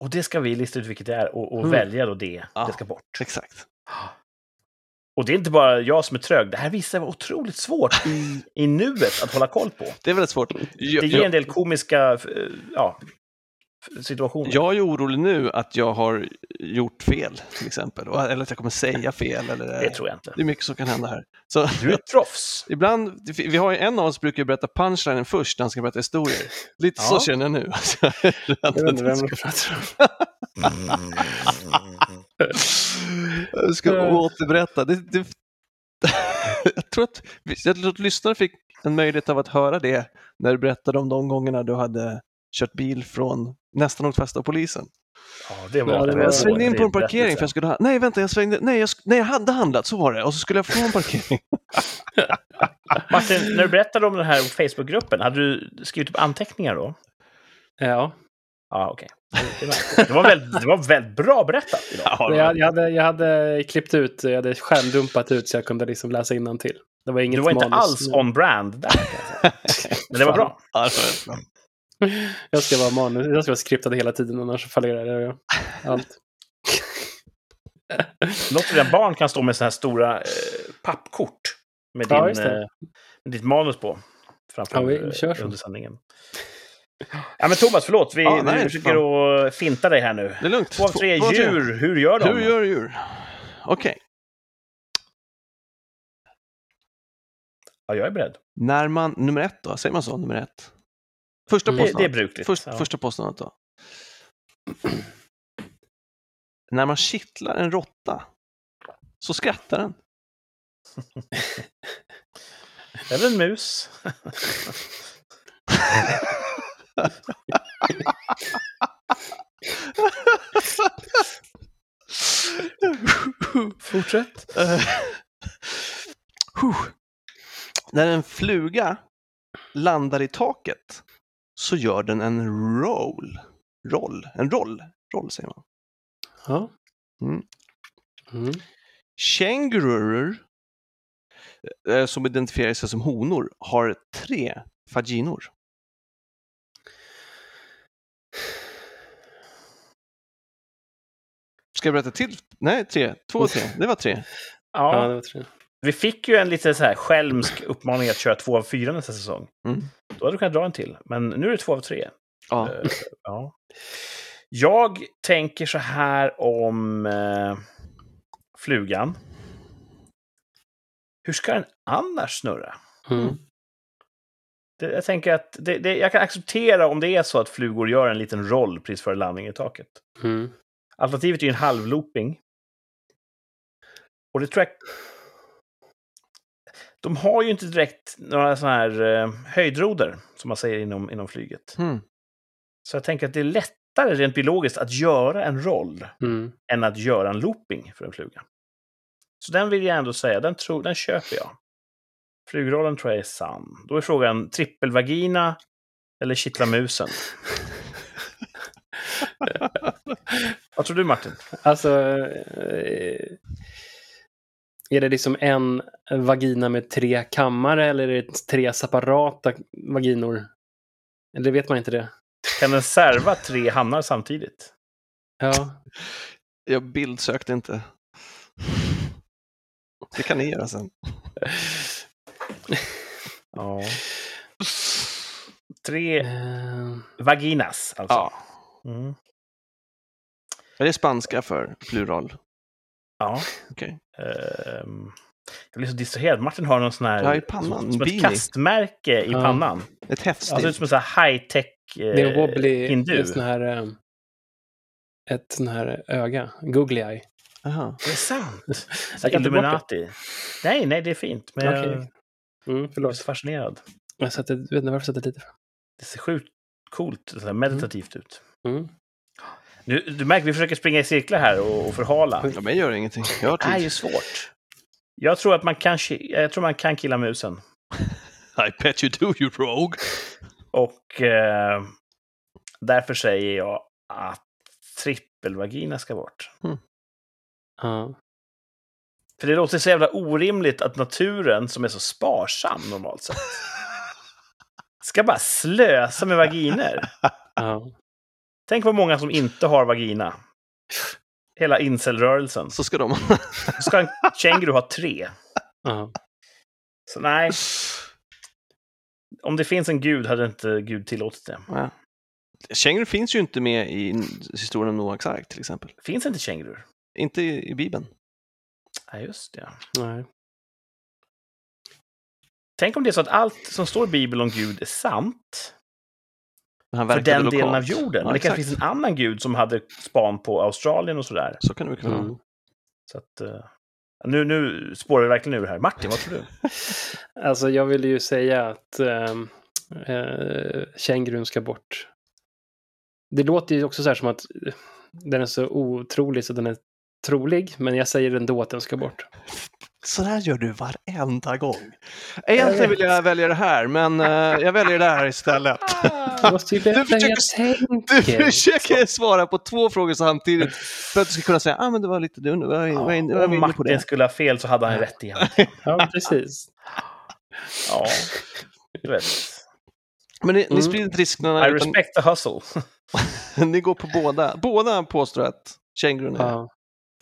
och det ska vi lista ut vilket det är och, och Mm. välja då det. Ja. Det ska bort. Exakt. Och det är inte bara jag som är trög. Det här visar sig vara otroligt svårt i, i nuet att hålla koll på. Det är väldigt svårt. Det ger en del komiska eh, ja, situationer. jag är ju orolig nu att jag har gjort fel, till exempel. Eller att jag kommer säga fel. Eller, Det tror jag inte. Det är mycket som kan hända här. Så, Du är proffs. ibland, vi har ju en av oss brukar ju berätta punchlinen först när han ska berätta historier. Lite så Ja. känner jag nu. Jag vet inte vem du pratar om. Jag ska återberätta. Det, det, jag, tror att, jag tror att lyssnare fick en möjlighet av att höra det när du berättade om de gångerna du hade kört bil från nästan åt fast av polisen. Ja, det var, Ja, det var- Jag svängde in på en parkering för jag skulle ha... Nej, vänta, jag svängde... Nej, jag, nej, jag hade handlat, så var det. Och så skulle jag få en parkering. Martin, när du berättade om den här Facebookgruppen, hade du skrivit upp anteckningar då? Ja, Ja, okej. Det, var- det, var väldigt, det var väldigt bra berättat idag. jag, jag, hade, jag hade klippt ut, jag hade skärmdumpat ut så jag kunde liksom läsa till. Det var inget Du var inte manus. alls on brand där. Men det var bra. Ja, det var rätt bra. Jag ska vara manus, jag ska vara skriptad hela tiden annars fallerar jag. Allt. Något för dina barn kan stå med sådana här stora eh, pappkort med, din, Ja, eh, med ditt manus på. Framför Ja, vi eh, under sändningen. Ja, men Thomas, förlåt. Vi, Ja, nej, vi försöker att finta dig här nu. Det är lugnt. Två av tre Två av djur, hur gör de? Hur gör djur? Okej. Ja, jag är beredd. När man... Nummer ett då, säger man så? Nummer ett? Första Mm. Det, det är brukligt. Först, ja. Första påståendet då. När man kittlar en råtta så skrattar den. Eller en mus. Fortsätt. När en fluga landar i taket så gör den en roll. Roll. En roll. Roll säger man. Ja. Mm. Mm. Kängurur eh, som identifierar sig som honor har tre vaginor. Ska jag berätta till? Nej, tre. Två och tre. Det var tre. Ja, Ja, det var tre. Vi fick ju en lite så här skälmsk uppmaning att köra två av fyra nästa säsong. Mm. Då hade du kunnat dra en till, men nu är det två av tre. Ja. Eh, ja. Jag tänker så här om eh, flugan. Hur ska den annars snurra? Mm. Det, jag tänker att det, det, jag kan acceptera om det är så att flugor gör en liten roll precis före landning i taket. Mm. Alternativet är ju en halvlooping. Och det tror jag... De har ju inte direkt några sådana här eh, höjdroder, som man säger inom, inom flyget. Mm. Så jag tänker att det är lättare rent biologiskt att göra en roll Mm. än att göra en looping för en fluga. Så den vill jag ändå säga, den, tror, den köper jag. Flugrollen tror jag är sann. Då är frågan trippelvagina eller kittla musen? Vad tror du Martin? Alltså, eh, Är det liksom en vagina med tre kammare eller är det tre separata vaginor? Eller vet man inte det? Kan den serva tre hamnar samtidigt? Ja, Jag bildsökte inte. Det kan ni göra sen. Ja. Tre Eh, vaginas, alltså. Ja. Mm. Är det spanska för plural? Ja. Okej. Ehm, jag blir så distraherad. Martin har någon sån här... Ja, i pannan. Som, som ett kastmärke i Ja. pannan. Ett häftigt. Alltså ut som en sån här high-tech det är en eh, wobbly, hindu. ett sån här, eh, ett sån här öga, googly eye. Aha. Det är sant! Så Jag Illuminati. Nej, nej, det är fint. Men jag Okej. Mm, är förlåt. så fascinerad. Jag satte, vet inte varför jag satte lite. Det ser sjukt coolt, meditativt ut. Mm. Du, du märker, vi försöker springa i cirklar här och, och förhala. Ja, men gör ingenting. Jag har Det är tid. ju svårt. Jag tror att man kan, jag tror man kan killa musen. I bet you do, you rogue. Och eh, därför säger jag att trippelvagina ska bort. Ja. För det låter så jävla orimligt att naturen, som är så sparsam normalt sett, ska bara slösa med vaginer. Ja. Tänk vad många som inte har vagina. Hela incelrörelsen. Så ska de... Så ska en känguru ha tre. Ja. Så nej, om det finns en gud hade inte Gud tillåtit det. Ja. Känguru finns ju inte med i historien om Noaks ark till exempel. Finns inte kängurur? Inte i, i Bibeln. Nej, just det. Nej. Tänk om det är så att allt som står i Bibeln om Gud är sant för den delen lokalt. av jorden. Ja, Men det kanske finns en annan gud som hade span på Australien och sådär. Så kan det väl kunna vara. Mm. Så att, eh, nu, nu spårar vi verkligen ur här. Martin, vad tror du? Alltså jag ville ju säga att äh, kängurun ska bort. Det låter ju också så här som att eh, den är så otrolig så den är trolig, men jag säger ändå att den ska bort. Så där gör du varenda gång. Egentligen vill jag välja det här, men eh, jag väljer det här istället. Jag försöker- Du försöker svara på två frågor samtidigt för att du ska kunna säga ah, men det var lite du var, var, var, var om Martin skulle ha fel så hade han rätt igen. Ja, precis. Ja, du vet. Men ni, ni Mm. sprider inte riskerna. I utan respect the hustle. Ni går på båda. Båda påstår att kängurun är Ja.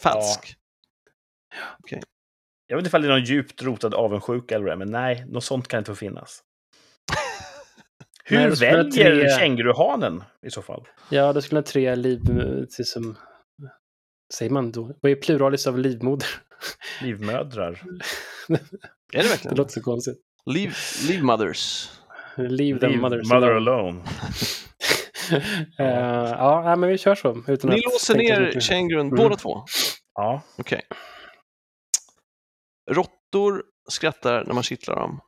Falsk. Jag vet inte ifall det är någon djupt rotad avundsjuka eller det men nej, något sånt kan inte få finnas. Hur Nej, det väljer tre- känguruhanen i så fall? ja, det skulle ha tre liv... Som, säger man då? Vad är pluralis av livmoder? Livmödrar. Är det Det verkligen? låter så konstigt. Leave, leave mothers. Leave them Liv, mothers mother alone. Eh, ja, men vi kör så. Utan Ni att låser ner kängurun Mm. båda två. Ja, Okej. Råttor skrattar när man kittlar dem.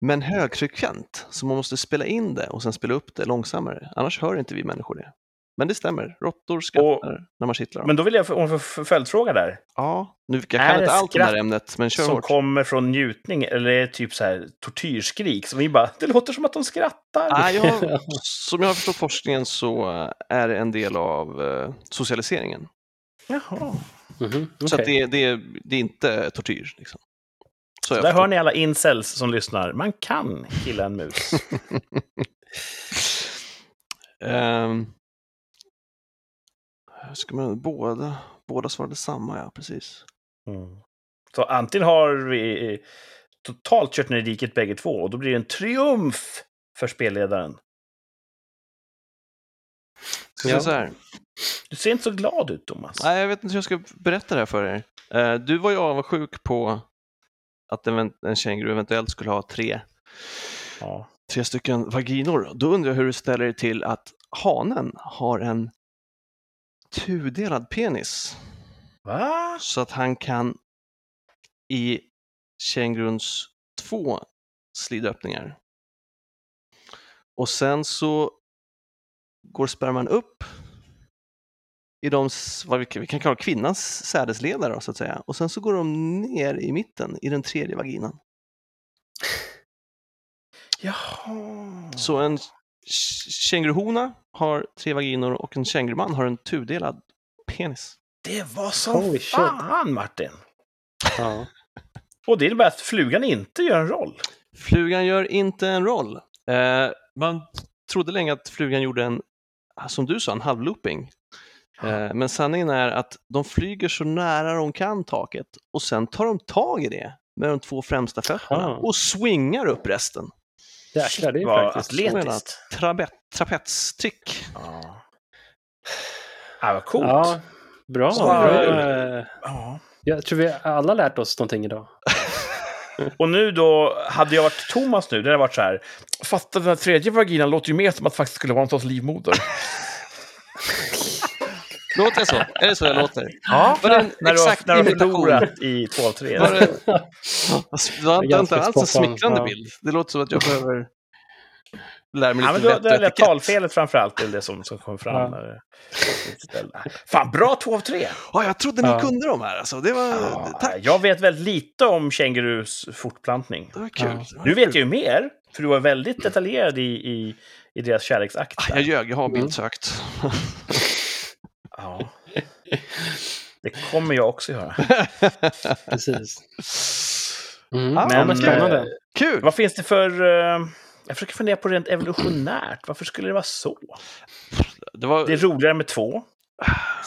Men högfrekvent, så man måste spela in det och sen spela upp det långsammare. Annars hör inte vi människor det. Men det stämmer, råttor skrattar när man kittlar dem. men då vill jag få en f- f- följdföljdfråga där. Ja, nu, jag kan inte allt om det här ämnet, men kör som hårt. kommer från njutning, eller är det typ så här tortyrskrik? Som vi bara, det låter som att de skrattar. Ah, jag, som jag har förstått forskningen så eh, är det en del av eh, socialiseringen. Jaha. Mhm, Så att okej. det, det, det är inte tortyr. Liksom. Så jag Där förstår. hör ni alla incels som lyssnar. Man kan killa en mus. Ehm, ska man, båda, båda svarade samma, ja precis. Mm. Så antingen har vi totalt kört ner i diket bägge två och då blir det en triumf för spelledaren. Ja. så här. Du ser inte så glad ut, Thomas. Nej, jag vet inte hur jag ska berätta det här för er. Eh, du var ju avundsjuk på att en, en känguru eventuellt skulle ha tre, Ja. tre stycken vaginor. Då undrar jag hur du ställer dig till att hanen har en tudelad penis. Va? Så att han kan i känguruns två slidöppningar. Och sen så går sperman upp i de, vad vi, kan- vi kan kalla kvinnans sädesledare då, så att säga. Och sen så går de ner i mitten i den tredje vaginan. Jaha. Så en känguruhona har tre vaginor och en känguruman har en tudelad penis. Det var som Holy shit. fan, Martin! Ja. Och det innebär att flugan inte gör en roll. Flugan gör inte en roll. Eh, man trodde länge att flugan gjorde en, som du sa, en halvlooping. Eh, men sanningen är att de flyger så nära de kan taket och sen tar de tag i det med de två främsta fötterna Ah. och swingar upp resten. Jäklar, det är Vad praktiskt. atletiskt. Trapet, trapetstryck. Ja. Ah, vad coolt. Ja, bra. Så- bra. eh, Ja. Jag tror vi alla lärt oss någonting idag. Och nu då, hade jag varit Thomas nu, det hade varit så här. Fast den här tredje vaginan låter ju mer som att det faktiskt skulle vara någon sorts livmoder. Låter jag så? Är det så jag låter? Ja, Var det när du har, exakt när du har förlorat i 2 av 3. Var det, det var inte alls en smickrande bild. Det låter som att jag behöver lära mig Ja, men lite då, det talfelet framför allt, det är det som, som kommer fram. Ja. När. Fan, bra 2 av 3! Ja, jag trodde ni Ja. kunde de här. Alltså. Det var... Ja, Tack. jag vet väldigt lite om kängurus fortplantning. Det var kul. Ja. Det var Nu vet kul. jag ju mer, för du var väldigt detaljerad i, i, i deras kärleksakt. Ah. Jag ljög, jag har Mm. bildsökt. Ja. Det kommer jag också göra. Precis. Mm. Ja, ja, men spännande. eh, Kul! Vad finns det för... eh, jag försöker fundera på rent evolutionärt. Varför skulle det vara så? Det var... Det är roligare med två.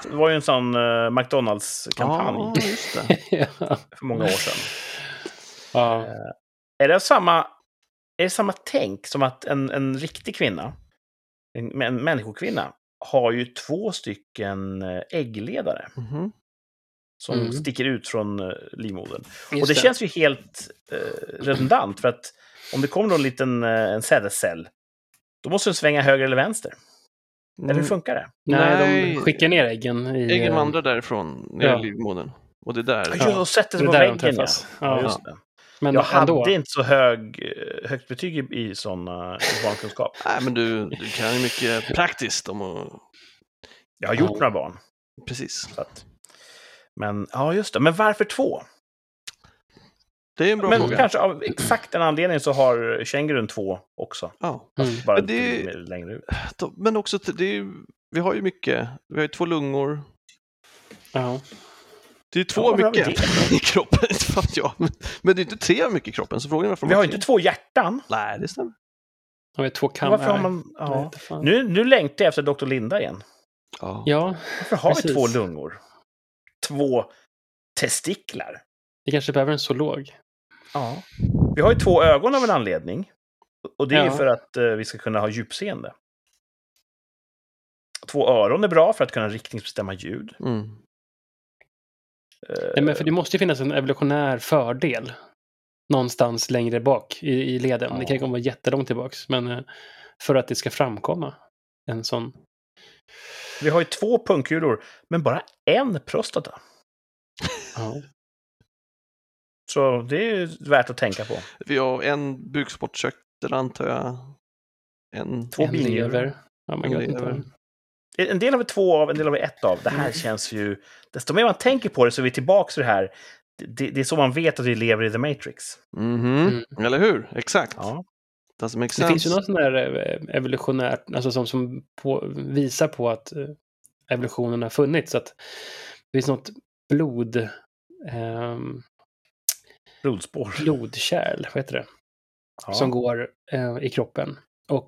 Det var ju en sån uh, McDonalds-kampanj Ja, det. för många år sedan. Ja. Är det samma, är det samma tänk som att en, en riktig kvinna, en, en människokvinna, har ju två stycken eh, äggledare Mhm. som Mm. sticker ut från livmodern. Just och det, känns ju helt eh, redundant, för att om det kommer en liten eh, en sädescell, då måste den svänga höger eller vänster. Eller hur Mm. funkar det? Nej, Nej. de skickar ner äggen i... Äggen eh, vandrar därifrån ner Ja. i livmodern. Och det är där. Ja, jag sätter sig det på väggen, ja. ja. Ja. just det. Men Jag hade ändå. inte så hög, eh, högt betyg i, i sån uh, barnkunskap. Nej, men du, du kan ju mycket praktiskt om att... Jag har gjort Ja. några barn. Precis. Att, men ja, just det. Men varför två? Det är en bra men fråga. kanske av exakt den anledningen så har kängurun två också. Ja. Mm. Bara Men det- lite längre ut. Men också, det är, vi har ju mycket. Vi har ju två lungor. Ja. Det är ju två Ja, vi mycket i kroppen, inte fattar jag. Men, det är inte tre mycket i kroppen, så frågan är varför Vi har ju inte två hjärtan. Nej, det stämmer. Har vi två kam... Varför har man... Ja. fan. Nu, nu längtar jag efter Dr. Linda igen. Ja. Ja, Varför har vi Precis. två lungor? Två testiklar? vi kanske behöver en zoolog. Ja. Vi har ju två ögon av en anledning. Och det är ju Ja. för att eh, vi ska kunna ha djupseende. Två öron är bra för att kunna riktningsbestämma ljud. Mm. Eh, Nej, men för det måste ju finnas en evolutionär fördel någonstans längre bak i, i leden. Det kan ju Ja. komma jättelångt tillbaks. Men eh, för att det ska framkomma en sån... Vi har ju två pungkulor, men bara en prostata. Ja. Så det är ju värt att tänka på. Vi har en bukspottkörtel, antar jag. En... Två en lever. Ja, man vet lever. inte. En del har vi två av, en del har vi ett av. Det här känns ju... Desto mer man tänker på det så är vi tillbaka till det här. Det, det är så man vet att vi lever i The Matrix. Mhm. Mm. Eller hur? Exakt. Ja. Det finns ju något sånt där eh, evolutionärt, alltså som, som på, visar på att eh, evolutionen har funnits. Att det finns något blod, ehm, Blodspår. blodkärl, vad heter det? Ja. som går eh, i kroppen. Och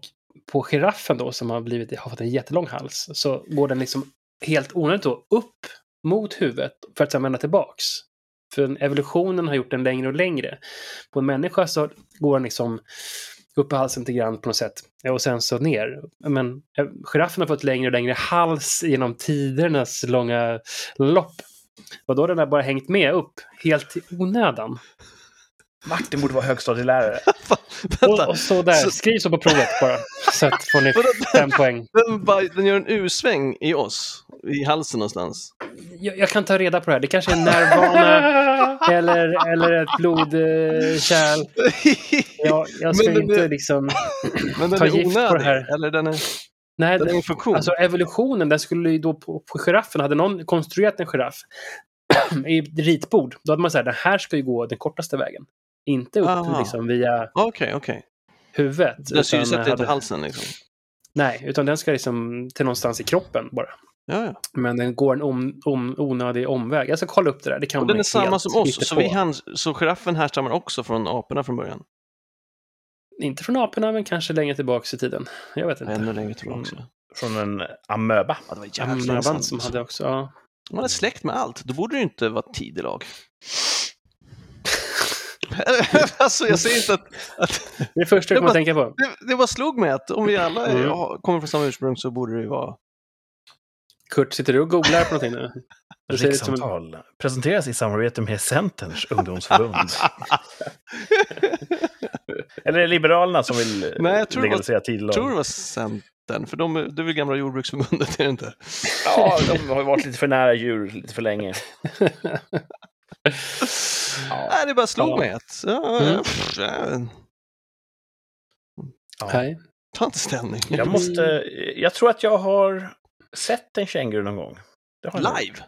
på giraffen då, som har, blivit, har fått en jättelång hals, så går den liksom helt onödigt då upp mot huvudet för att sedan vända tillbaks. För evolutionen har gjort den längre och längre. På en människa så går den liksom upp i halsen lite grann på något sätt. Ja, Och sen så ner. Men eh, giraffen har fått längre och längre hals genom tidernas långa lopp. Och då har den där bara hängt med upp, helt i onödan. Martin borde vara högstadielärare. Vänta. Och, och så där, Så- skriv så på provet bara. Så att får ni Vadå? fem poäng. Den, bara- den gör en U-sväng i oss, i halsen någonstans. Jag, jag kan ta reda på det här. Det kanske är en nervbana eller, eller ett blodkärl. Jag, jag ska Men inte liksom... Men den Ta är gift på onödig, det här. eller den är, Nej, den är en funktion. alltså evolutionen, den skulle ju då på, på giraffen, hade någon konstruerat en giraff i ritbord, då hade man sagt den här ska ju gå den kortaste vägen. Inte upp Aha. liksom via Okej, okej. huvudet. Den hade- inte halsen liksom. Nej, utan den ska liksom till någonstans i kroppen bara. Ja, ja. Men den går en om, om, onödig omväg. Jag ska kolla upp det där. Det kan Och den är samma som oss, så, vi hans, så giraffen härstammar också från aporna från början. Inte från aporna, men kanske längre tillbaka i tiden. Jag vet inte. Ännu längre tillbaka. Mm. Från en amöba. Ja, det var Amöban som hade också... Ja. Om man är släkt med allt, då borde det ju inte vara tidelag. alltså, jag säger inte att... att Det är första jag kommer var- att tänka på. det, det bara slog mig att om vi alla är, Mm. har- kommer från samma ursprung så borde det ju vara... Kurt, sitter du och googlar på någonting nu? Som en... Rikssamtal presenteras i samarbete med Centerns ungdomsförbund. Eller är det Liberalerna som vill Nej, jag tror legalisera tidlag? Jag tror det var Centern, för de, det är väl gamla jordbruksförbundet, är det inte? Ja, de har varit lite för nära djur lite för länge. Nej, det bara slog Ja. mig att... Ja, Mm. ja, Ja. Ta inte ställning. Jag måste... Jag tror att jag har sett en känguru någon gång. Det. Live?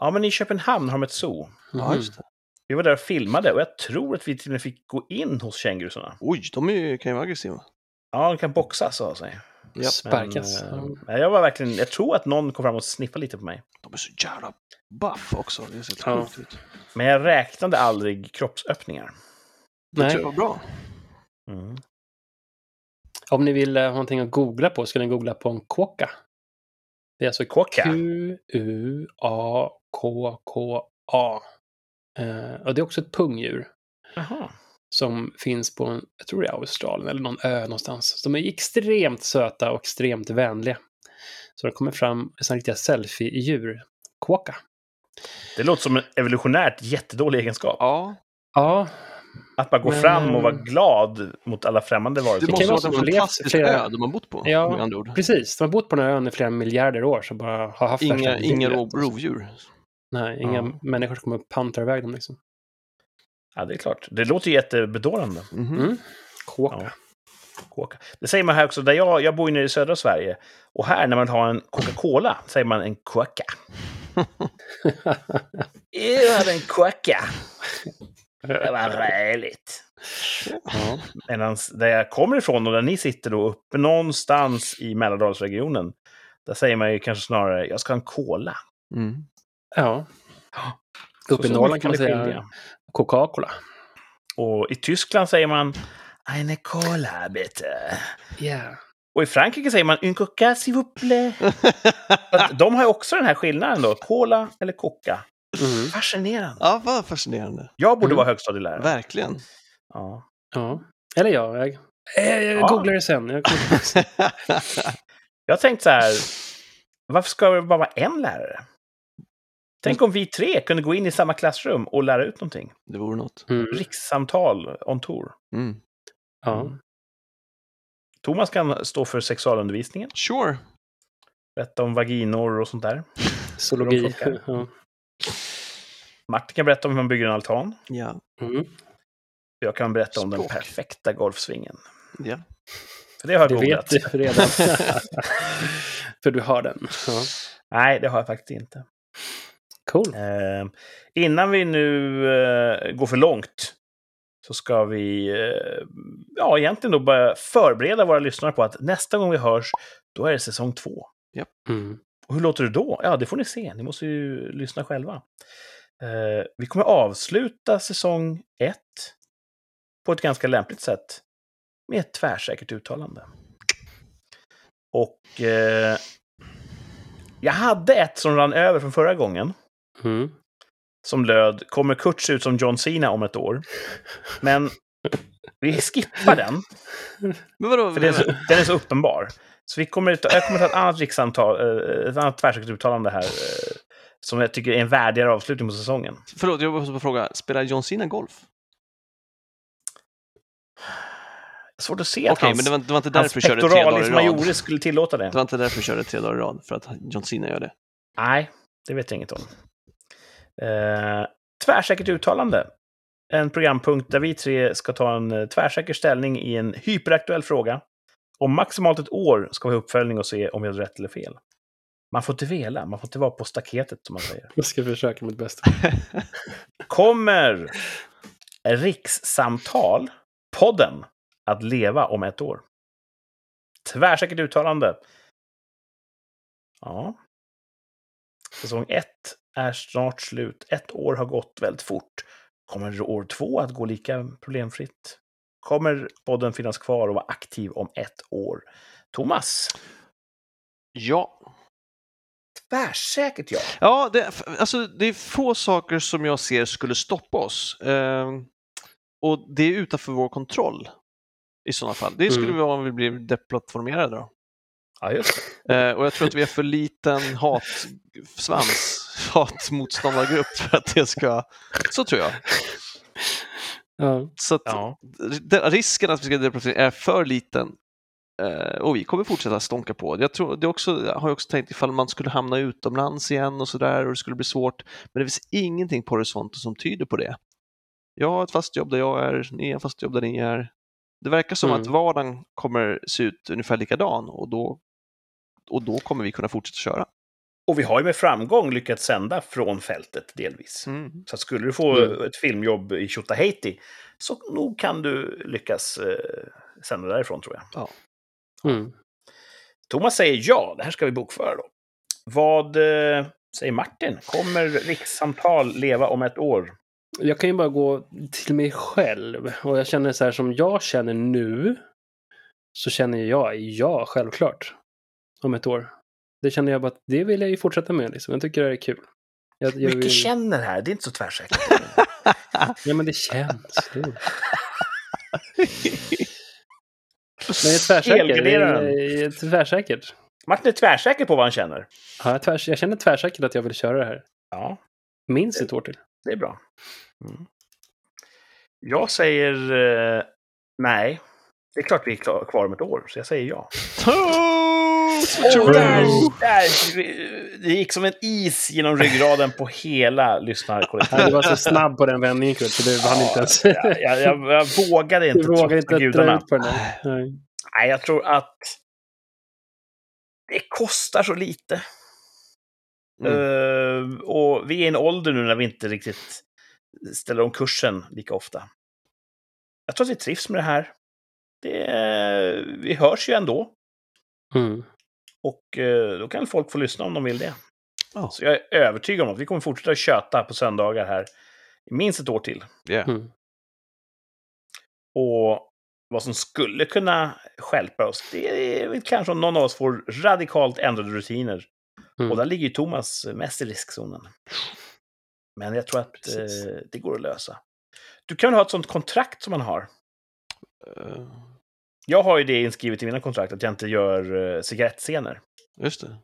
Ja, men i Köpenhamn har de ett zoo. Ja, Mhm. just det. Vi var där och filmade och jag tror att vi till och med fick gå in hos kängurusarna. Oj, de är, ju- kan ju vara aggressiva. Ja, de kan boxas av sig. Ja, Sparkas. Men, eh, jag var verkligen... Jag tror att någon kom fram och sniffade lite på mig. de är så jävla buff också. Det ser Ja. sjukt ut. Men jag räknade aldrig kroppsöppningar. Det Nej. tror jag var bra. Mm. Om ni vill eh, ha någonting att googla på ska ni googla på en kåka. Det är alltså Kåka? Q-U-A-K-K-A. Eh, och det är också ett pungdjur Jaha. som finns på, en, jag tror det är Australien eller någon ö någonstans. De är extremt söta och extremt vänliga. Så de kommer fram som riktiga selfie-djur. Kåka. Det låter som en evolutionärt jättedålig egenskap. Ja, Ja, Att bara gå Men, fram och vara eh, glad mot alla främmande det, varelser. kan måste vara en fantastisk flera- ö de har bott på, Ja. med andra ord. precis. De har bott på den här ön i flera miljarder år så bara har haft Inga, inga rovdjur. Nej, inga Ja. människor som kommer pantar iväg dem liksom. Ja, det är klart. Det låter ju jättebedårande. Mhm. Mm. Kåka. Ja. Kåka. Det säger man här också. Där jag, jag bor ju nere i södra Sverige. Och här när man har en Coca-Cola säger man en kåka. Jag hade en kåka. Det var räligt. ja. Medan där jag kommer ifrån och där ni sitter då uppe någonstans i Mälardalsregionen. Där säger man ju kanske snarare jag ska ha en cola. Mm. ja. Uppe i Norrland kan man säga. Coca-Cola. Och i Tyskland säger man eine Cola bitte. Yeah. Och i Frankrike säger man un coca s'il vous plaît. De har ju också den här skillnaden då. Cola eller coca. Mm. Fascinerande. ja, vad fascinerande. Jag borde Mm. vara högstadielärare. Verkligen. Ja. Ja. Eller ja, jag, jag, jag Ja. googlar det sen. Jag kommer- Jag har tänkt så här. Varför ska det bara vara en lärare? Tänk om vi tre kunde gå in i samma klassrum och lära ut någonting. det vore något. mm. Rikssamtal on tour. Mm. Ja. Thomas kan stå för sexualundervisningen. Sure. Berätta om vaginor och sånt där. Zoologi. Ja. Martin kan berätta om hur man bygger en altan. Ja. Mm. Jag kan berätta om den Språk. perfekta golfsvingen. ja. För det har jag Det googlat. vet du redan. För du har den. Ja. Nej, det har jag faktiskt inte. Cool. Eh, innan vi nu eh, går för långt så ska vi eh, ja, egentligen då börja förbereda våra lyssnare på att nästa gång vi hörs, då är det säsong två. Mm. Och hur låter det då? Ja, det får ni se. Ni måste ju lyssna själva. Eh, vi kommer avsluta säsong ett på ett ganska lämpligt sätt med ett tvärsäkert uttalande. Och eh, jag hade ett som rann över från förra gången Mm. som löd “Kommer Kurt se ut som John Cena om ett år?” Men vi skippar den, Men vadå? för den är så, den är så uppenbar. Så vi kommer, jag kommer ta ett annat rikssamtal, eh, ett annat tvärsäkert uttalande här, eh, som jag tycker är en värdigare avslutning på säsongen. Förlåt, jag måste bara fråga. Spelar John Cena golf? Svårt att se Okej, att hans, men det var, det var inte hans därför dagar pectoralis majoris skulle tillåta det. Det var inte därför du körde tre dagar i rad, för att John Cena gör det. Nej, det vet jag inget om. Eh, tvärsäkert uttalande. En programpunkt där vi tre ska ta en eh, tvärsäker ställning i en hyperaktuell fråga. Om maximalt ett år ska vi ha uppföljning och se om vi hade rätt eller fel. Man får inte vela, man får inte vara på staketet som man säger. Jag ska försöka mitt bästa. Kommer Rikssamtal, podden, att leva om ett år? Tvärsäkert uttalande. Ja, Säsong ett är snart slut. Ett år har gått väldigt fort. Kommer år två att gå lika problemfritt? Kommer podden finnas kvar och vara aktiv om ett år? Thomas? Ja. Tvärsäkert ja. Ja, det, alltså, det är få saker som jag ser skulle stoppa oss. Eh, och det är utanför vår kontroll i sådana fall. Det skulle Mm. vara om vi blir deplattformerade då. Ja, just. Eh, och jag tror att vi är för liten hatsvans, hatmotståndargrupp för att det ska... Så tror jag. Ja. Så att Ja. risken att vi ska deplattformera är för liten. Eh, och vi kommer fortsätta stånka på. Jag tror, det också, jag har också tänkt ifall man skulle hamna utomlands igen och sådär och det skulle bli svårt. Men det finns ingenting på horisonten som tyder på det. Jag har ett fast jobb där jag är, ni har ett fast jobb där ni är. Det verkar som Mm. att vardagen kommer se ut ungefär likadan och då, och då kommer vi kunna fortsätta köra. Och vi har ju med framgång lyckats sända från fältet delvis. Mm. Så skulle du få Mm. ett filmjobb i Tjotahejti så nog kan du lyckas eh, sända därifrån tror jag. Mm. Thomas säger ja, det här ska vi bokföra då. Vad eh, säger Martin? Kommer rikssamtal leva om ett år? Jag kan ju bara gå till mig själv. Och jag känner så här som jag känner nu. Så känner jag ja, självklart. Om ett år. Det känner jag bara att det vill jag ju fortsätta med. Liksom. Jag tycker det är kul. Jag, jag Mycket vill... känner här, det är inte så tvärsäkert. Ja, men det känns. Det. Men jag är tvärsäker. Jag är- är tvärsäkert. Martin är tvärsäker på vad han känner. Ja, jag, tvärs, jag känner tvärsäkert att jag vill köra det här. Ja, Minst ett år till. det är bra. Mm. Jag säger eh, nej. Det är klart vi är kvar om ett år, så jag säger ja. Där, där, det gick som en is genom ryggraden på hela lyssnarkollektivet. du var så snabb på den vändningen, Kurt, så du vann inte ens. jag, jag, jag, jag vågade inte Du inte dra gudarna. ut på den. Nej. Nej, jag tror att det kostar så lite. Mm. Eh, och vi är i en ålder nu när vi inte riktigt ställer om kursen lika ofta. Jag tror att vi trivs med det här. Det, vi hörs ju ändå. Mm. Och eh, då kan folk få lyssna om de vill det. Ja. Så jag är övertygad om att vi kommer fortsätta köta på söndagar här i minst ett år till. Yeah. Mm. Och vad som skulle kunna stjälpa oss, det är kanske om någon av oss får radikalt ändrade rutiner. Mm. Och där ligger ju Thomas mest i riskzonen. Men jag tror att eh, det går att lösa. Du kan väl ha ett sånt kontrakt som man har? Eh, Jag har ju det inskrivet i mina kontrakt att jag inte gör eh, cigarettscener. just det.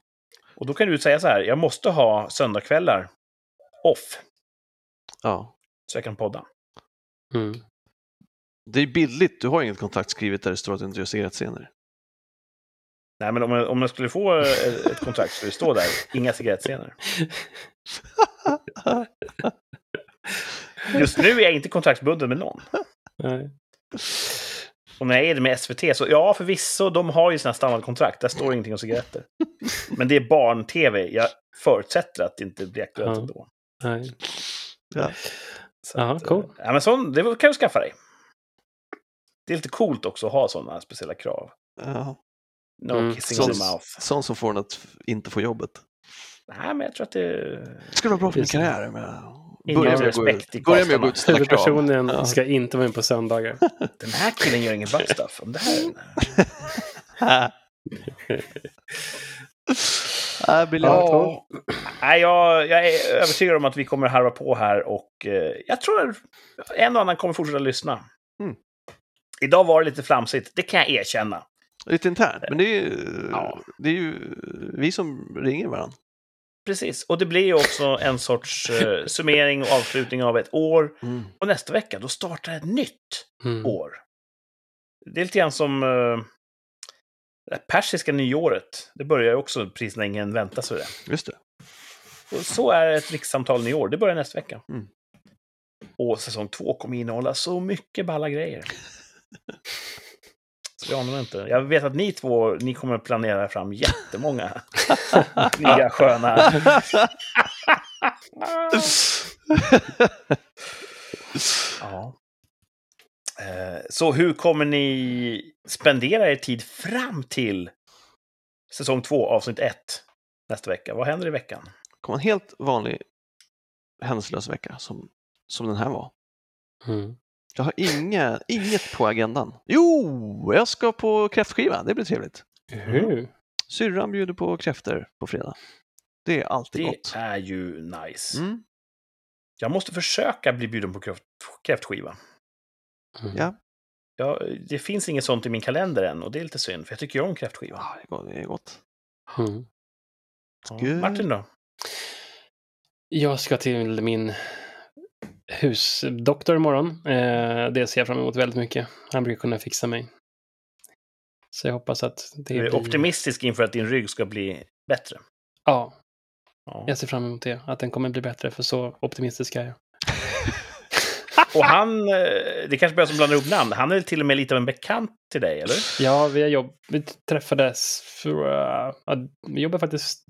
Och då kan du säga så här, jag måste ha söndagskvällar off, Ja. så jag kan podda. Mm. Det är billigt, du har inget kontrakt skrivet där det står att du inte gör cigarettscener. Nej, men om jag, om jag skulle få eh, ett kontrakt skulle det stå där, inga cigarettscener. Just nu är jag inte kontraktsbunden med någon. Nej. Och när jag är det med SVT, så ja, förvisso, de har ju sina standardkontrakt. Där står ingenting om cigaretter. Men det är barn-tv. Jag förutsätter att det inte blir aktuellt Ja. ändå. Nej. Så Jaha, att, cool. eh, Ja, men sån, det kan du skaffa dig. Det är lite coolt också att ha sådana speciella krav. Ja. No Mm, kissing så- on the mouth. Sån som får en att inte få jobbet. Nej, men jag tror att det... Det skulle vara bra för min karriär. Med. Ingen Börja med att gå respekt ut- börja med att gå ut och krav. Huvudpersonen Ja. ska inte vara in på söndagar. Den här killen gör ingen butt stuff. Om det här... Ah, briljant. Ja. Nej, jag, jag är övertygad om att vi kommer harva på här och eh, jag tror en och annan kommer fortsätta lyssna. Mm. Idag var det lite flamsigt, det kan jag erkänna. Lite internt, men det är, ju, Ja. det är ju vi som ringer varandra. Precis, och det blir ju också en sorts eh, summering och avslutning av ett år. Mm. Och nästa vecka, då startar ett nytt Mm. år. Det är lite grann som eh, det persiska nyåret. Det börjar ju också precis när ingen väntar sig det. Just det. Och så är ett rikssamtal nyår. Det börjar nästa vecka. Mm. Och säsong två kommer innehålla så mycket balla grejer. Det anar inte. Jag vet att ni två, ni kommer planera fram jättemånga nya sköna... Ja. Eh, Så hur kommer ni spendera er tid fram till säsong två, avsnitt ett nästa vecka? Vad händer i veckan? kommer en helt vanlig händelselös vecka som, som den här var. Mm. Jag har inga, inget på agendan. Jo, jag ska på kräftskiva. Det blir trevligt. Hur? Syrran bjuder på kräftor på fredag. Det är alltid Det gott. är ju nice. Mm, Jag måste försöka bli bjuden på kräft, kräftskiva. Mm. ja, Ja, det finns inget sånt i min kalender än och det är lite synd, för jag tycker ju om kräftskiva. Ja, det är gott. Det är gott. Mm. Ja. Martin då? Jag ska till min husdoktor imorgon. Eh, det ser jag fram emot väldigt mycket. Han brukar kunna fixa mig. Så jag hoppas att det Du är blir... optimistisk inför att din rygg ska bli bättre. Ja, Ja. jag ser fram emot det. Att den kommer bli bättre, för så optimistisk är jag. Och han, eh, det kanske börjar som blandar upp namn, han är till och med lite av en bekant till dig, eller? Ja, vi, har jobb... vi träffades för... uh, vi jobbar faktiskt...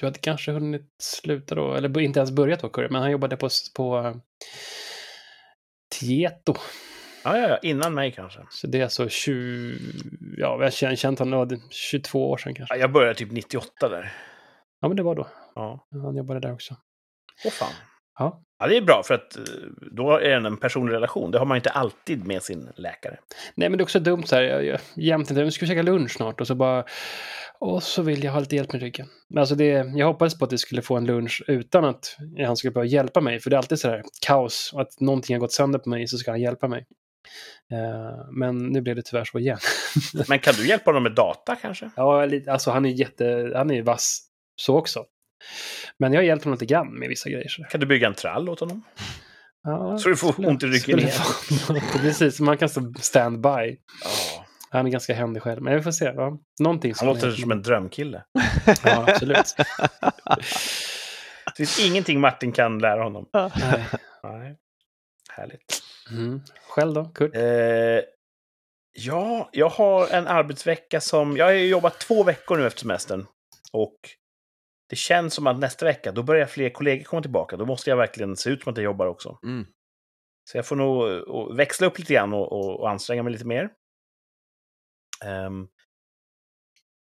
Du hade kanske hunnit sluta då, eller inte ens börjat då, Kurre, men han jobbade på, på uh, Tieto. Ja, ja, ja, innan mig kanske. Så det är alltså 20... Ja, vi har känt honom 22 år sedan kanske. Ja, jag började typ 98 där. Ja, men det var då. Ja. Han jobbade där också. Åh fan. Ja. Ja, det är bra, för att eh, då är det en personlig relation. Det har man inte alltid med sin läkare. Nej, men det är också dumt så här. Jag, jag, jämt inte, vi ska käka lunch snart och så bara... Och så vill jag ha lite hjälp med ryggen. Men Alltså det, jag hoppades på att vi skulle få en lunch utan att han skulle behöva hjälpa mig. För det är alltid så här kaos. Att någonting har gått sönder på mig så ska han hjälpa mig. Eh, men nu blev det tyvärr så igen. Men kan du hjälpa honom med data kanske? ja, alltså han är jätte... Han är vass så också. Men jag har hjälpt honom lite grann med vissa grejer. Så. Kan du bygga en trall åt honom? Ja, Så du får ont i ryggen igen? Precis, man kan stå stand-by. Ja. Han är ganska händig själv, men vi får se. Ja. Någonting Han låter som en drömkille. Ja, absolut. Det finns ingenting Martin kan lära honom. Nej. Nej. Härligt. Mm. Själv då, Kurt? Eh, ja, jag har en arbetsvecka som... Jag har jobbat två veckor nu efter semestern. Och det känns som att nästa vecka, då börjar fler kollegor komma tillbaka. Då måste jag verkligen se ut som att jag jobbar också. Mm. Så jag får nog eh, växla upp lite grann och, och, och anstränga mig lite mer. Ehm,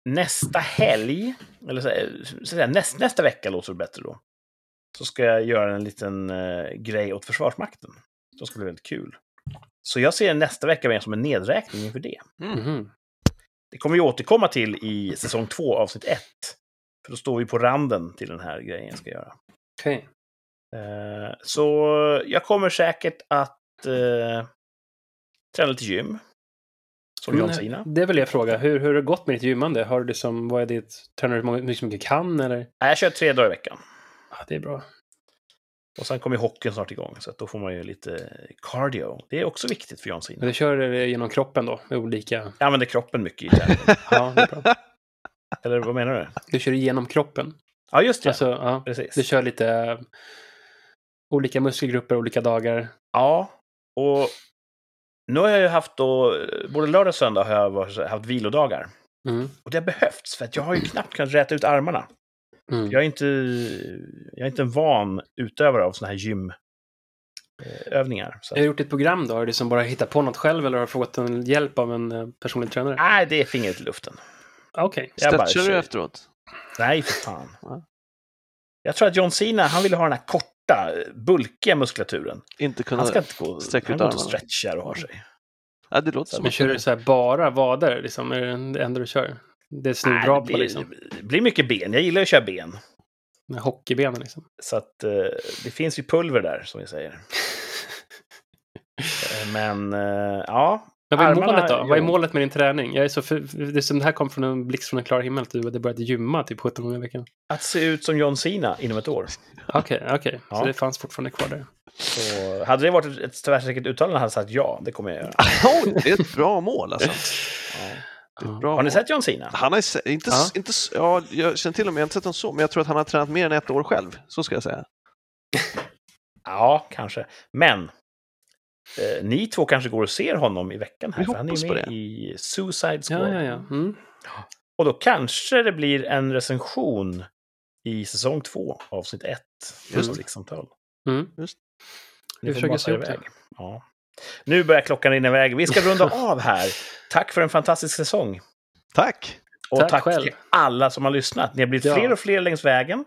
nästa helg, eller så, så att säga, näst, nästa vecka låter det bättre då. Så ska jag göra en liten eh, grej åt Försvarsmakten. Det ska bli väldigt kul. Så jag ser nästa vecka mer som en nedräkning inför det. Mm. Det kommer vi återkomma till i säsong två, avsnitt ett. För då står vi på randen till den här grejen jag ska göra. Okej. Eh, så jag kommer säkert att eh, träna lite gym. Som John Cena. Det vill jag fråga. Hur, hur har det gått med ditt gymmande? Har du liksom, vad är ditt, tränar du hur mycket som du kan eller? Nej, jag kör tre dagar i veckan. Ja, det är bra. Och sen kommer hockeyn snart igång, så då får man ju lite cardio. Det är också viktigt för John Men Cena. du kör det genom kroppen då? Med olika... Jag använder kroppen mycket i träning. Ja, det är bra. Eller vad menar du? Du kör genom kroppen? Ja, just det. Alltså, ja. Precis. Du kör lite eh, olika muskelgrupper olika dagar? Ja, och nu har jag ju haft då, både lördag och söndag har jag haft vilodagar. Mm. Och det har behövts, för att jag har ju knappt kunnat räta ut armarna. Mm. Jag är inte, jag är inte en van utövare av såna här gymövningar. Så. Har du gjort ett program då? Har du liksom bara hittat på något själv eller har du fått en hjälp av en eh, personlig tränare? Nej, det är fingret i luften. Okej. Jag bara Stretchar du efteråt? Nej, för fan. Ja. Jag tror att John Cena, han ville ha den här korta, bulkiga muskulaturen. Inte kunna... Han ska inte gå, sträcka han ut går inte och armarna. stretchar och har sig. Ja, det låter som Men att- kör du så här bara vader? Liksom? Är det det enda du kör? Det är det, på blir, liksom. det blir mycket ben. Jag gillar att köra ben. Med hockeybenen liksom. Så att eh, det finns ju pulver där, som vi säger. Eh, Men, eh, ja. Men vad är Armarna, målet då? Vad är målet med din träning? Jag är så för, det är som det här kom från en blixt från en klar himmel, att du hade börjat gymma typ 17 gånger i veckan. Att se ut som John Cena inom ett år. Okej, okej. Ja. Så det fanns fortfarande kvar där. Så hade det varit ett- ett tvärsäkert uttalande hade jag sagt ja, det kommer jag göra. Det är ett bra mål alltså. Ja. Bra Har ni sett John Cena? Han har inte, Ja. inte, ja, jag känner till honom, jag har inte sett honom så, men jag tror att han har tränat mer än ett år själv. Så ska jag säga. Ja, kanske. Men eh, ni två kanske går och ser honom i veckan här. Vi för han är hoppas ju på med det. i Suicide Squad. Ja, ja, ja. Mm. Och då kanske det blir en recension i säsong två, avsnitt ett. Just rikssamtal. Mm. Just. Ni Vi försöker se ihop det. Ja. Nu börjar klockan rinna iväg. Vi ska runda av här. Tack för en fantastisk säsong. Tack! Och Tack tack, själv. till alla som har lyssnat. Ni har blivit Ja. fler och fler längs vägen.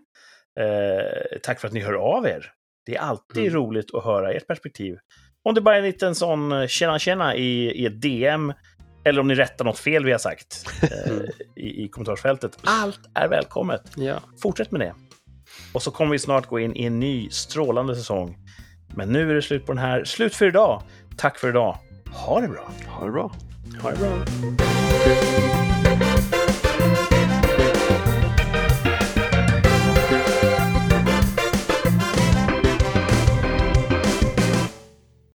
Eh, tack för att ni hör av er. Det är alltid Mm. roligt att höra ert perspektiv. Om det bara är en liten sån eh, tjena tjena i, i ett DM, eller om ni rättar något fel vi har sagt eh, Mm. i, i kommentarsfältet. Allt är välkommet. Ja. Fortsätt med det. Och så kommer vi snart gå in i en ny strålande säsong. Men nu är det slut på den här. Slut för idag. Tack för idag. Ha det bra. Ha det bra. Ha det bra.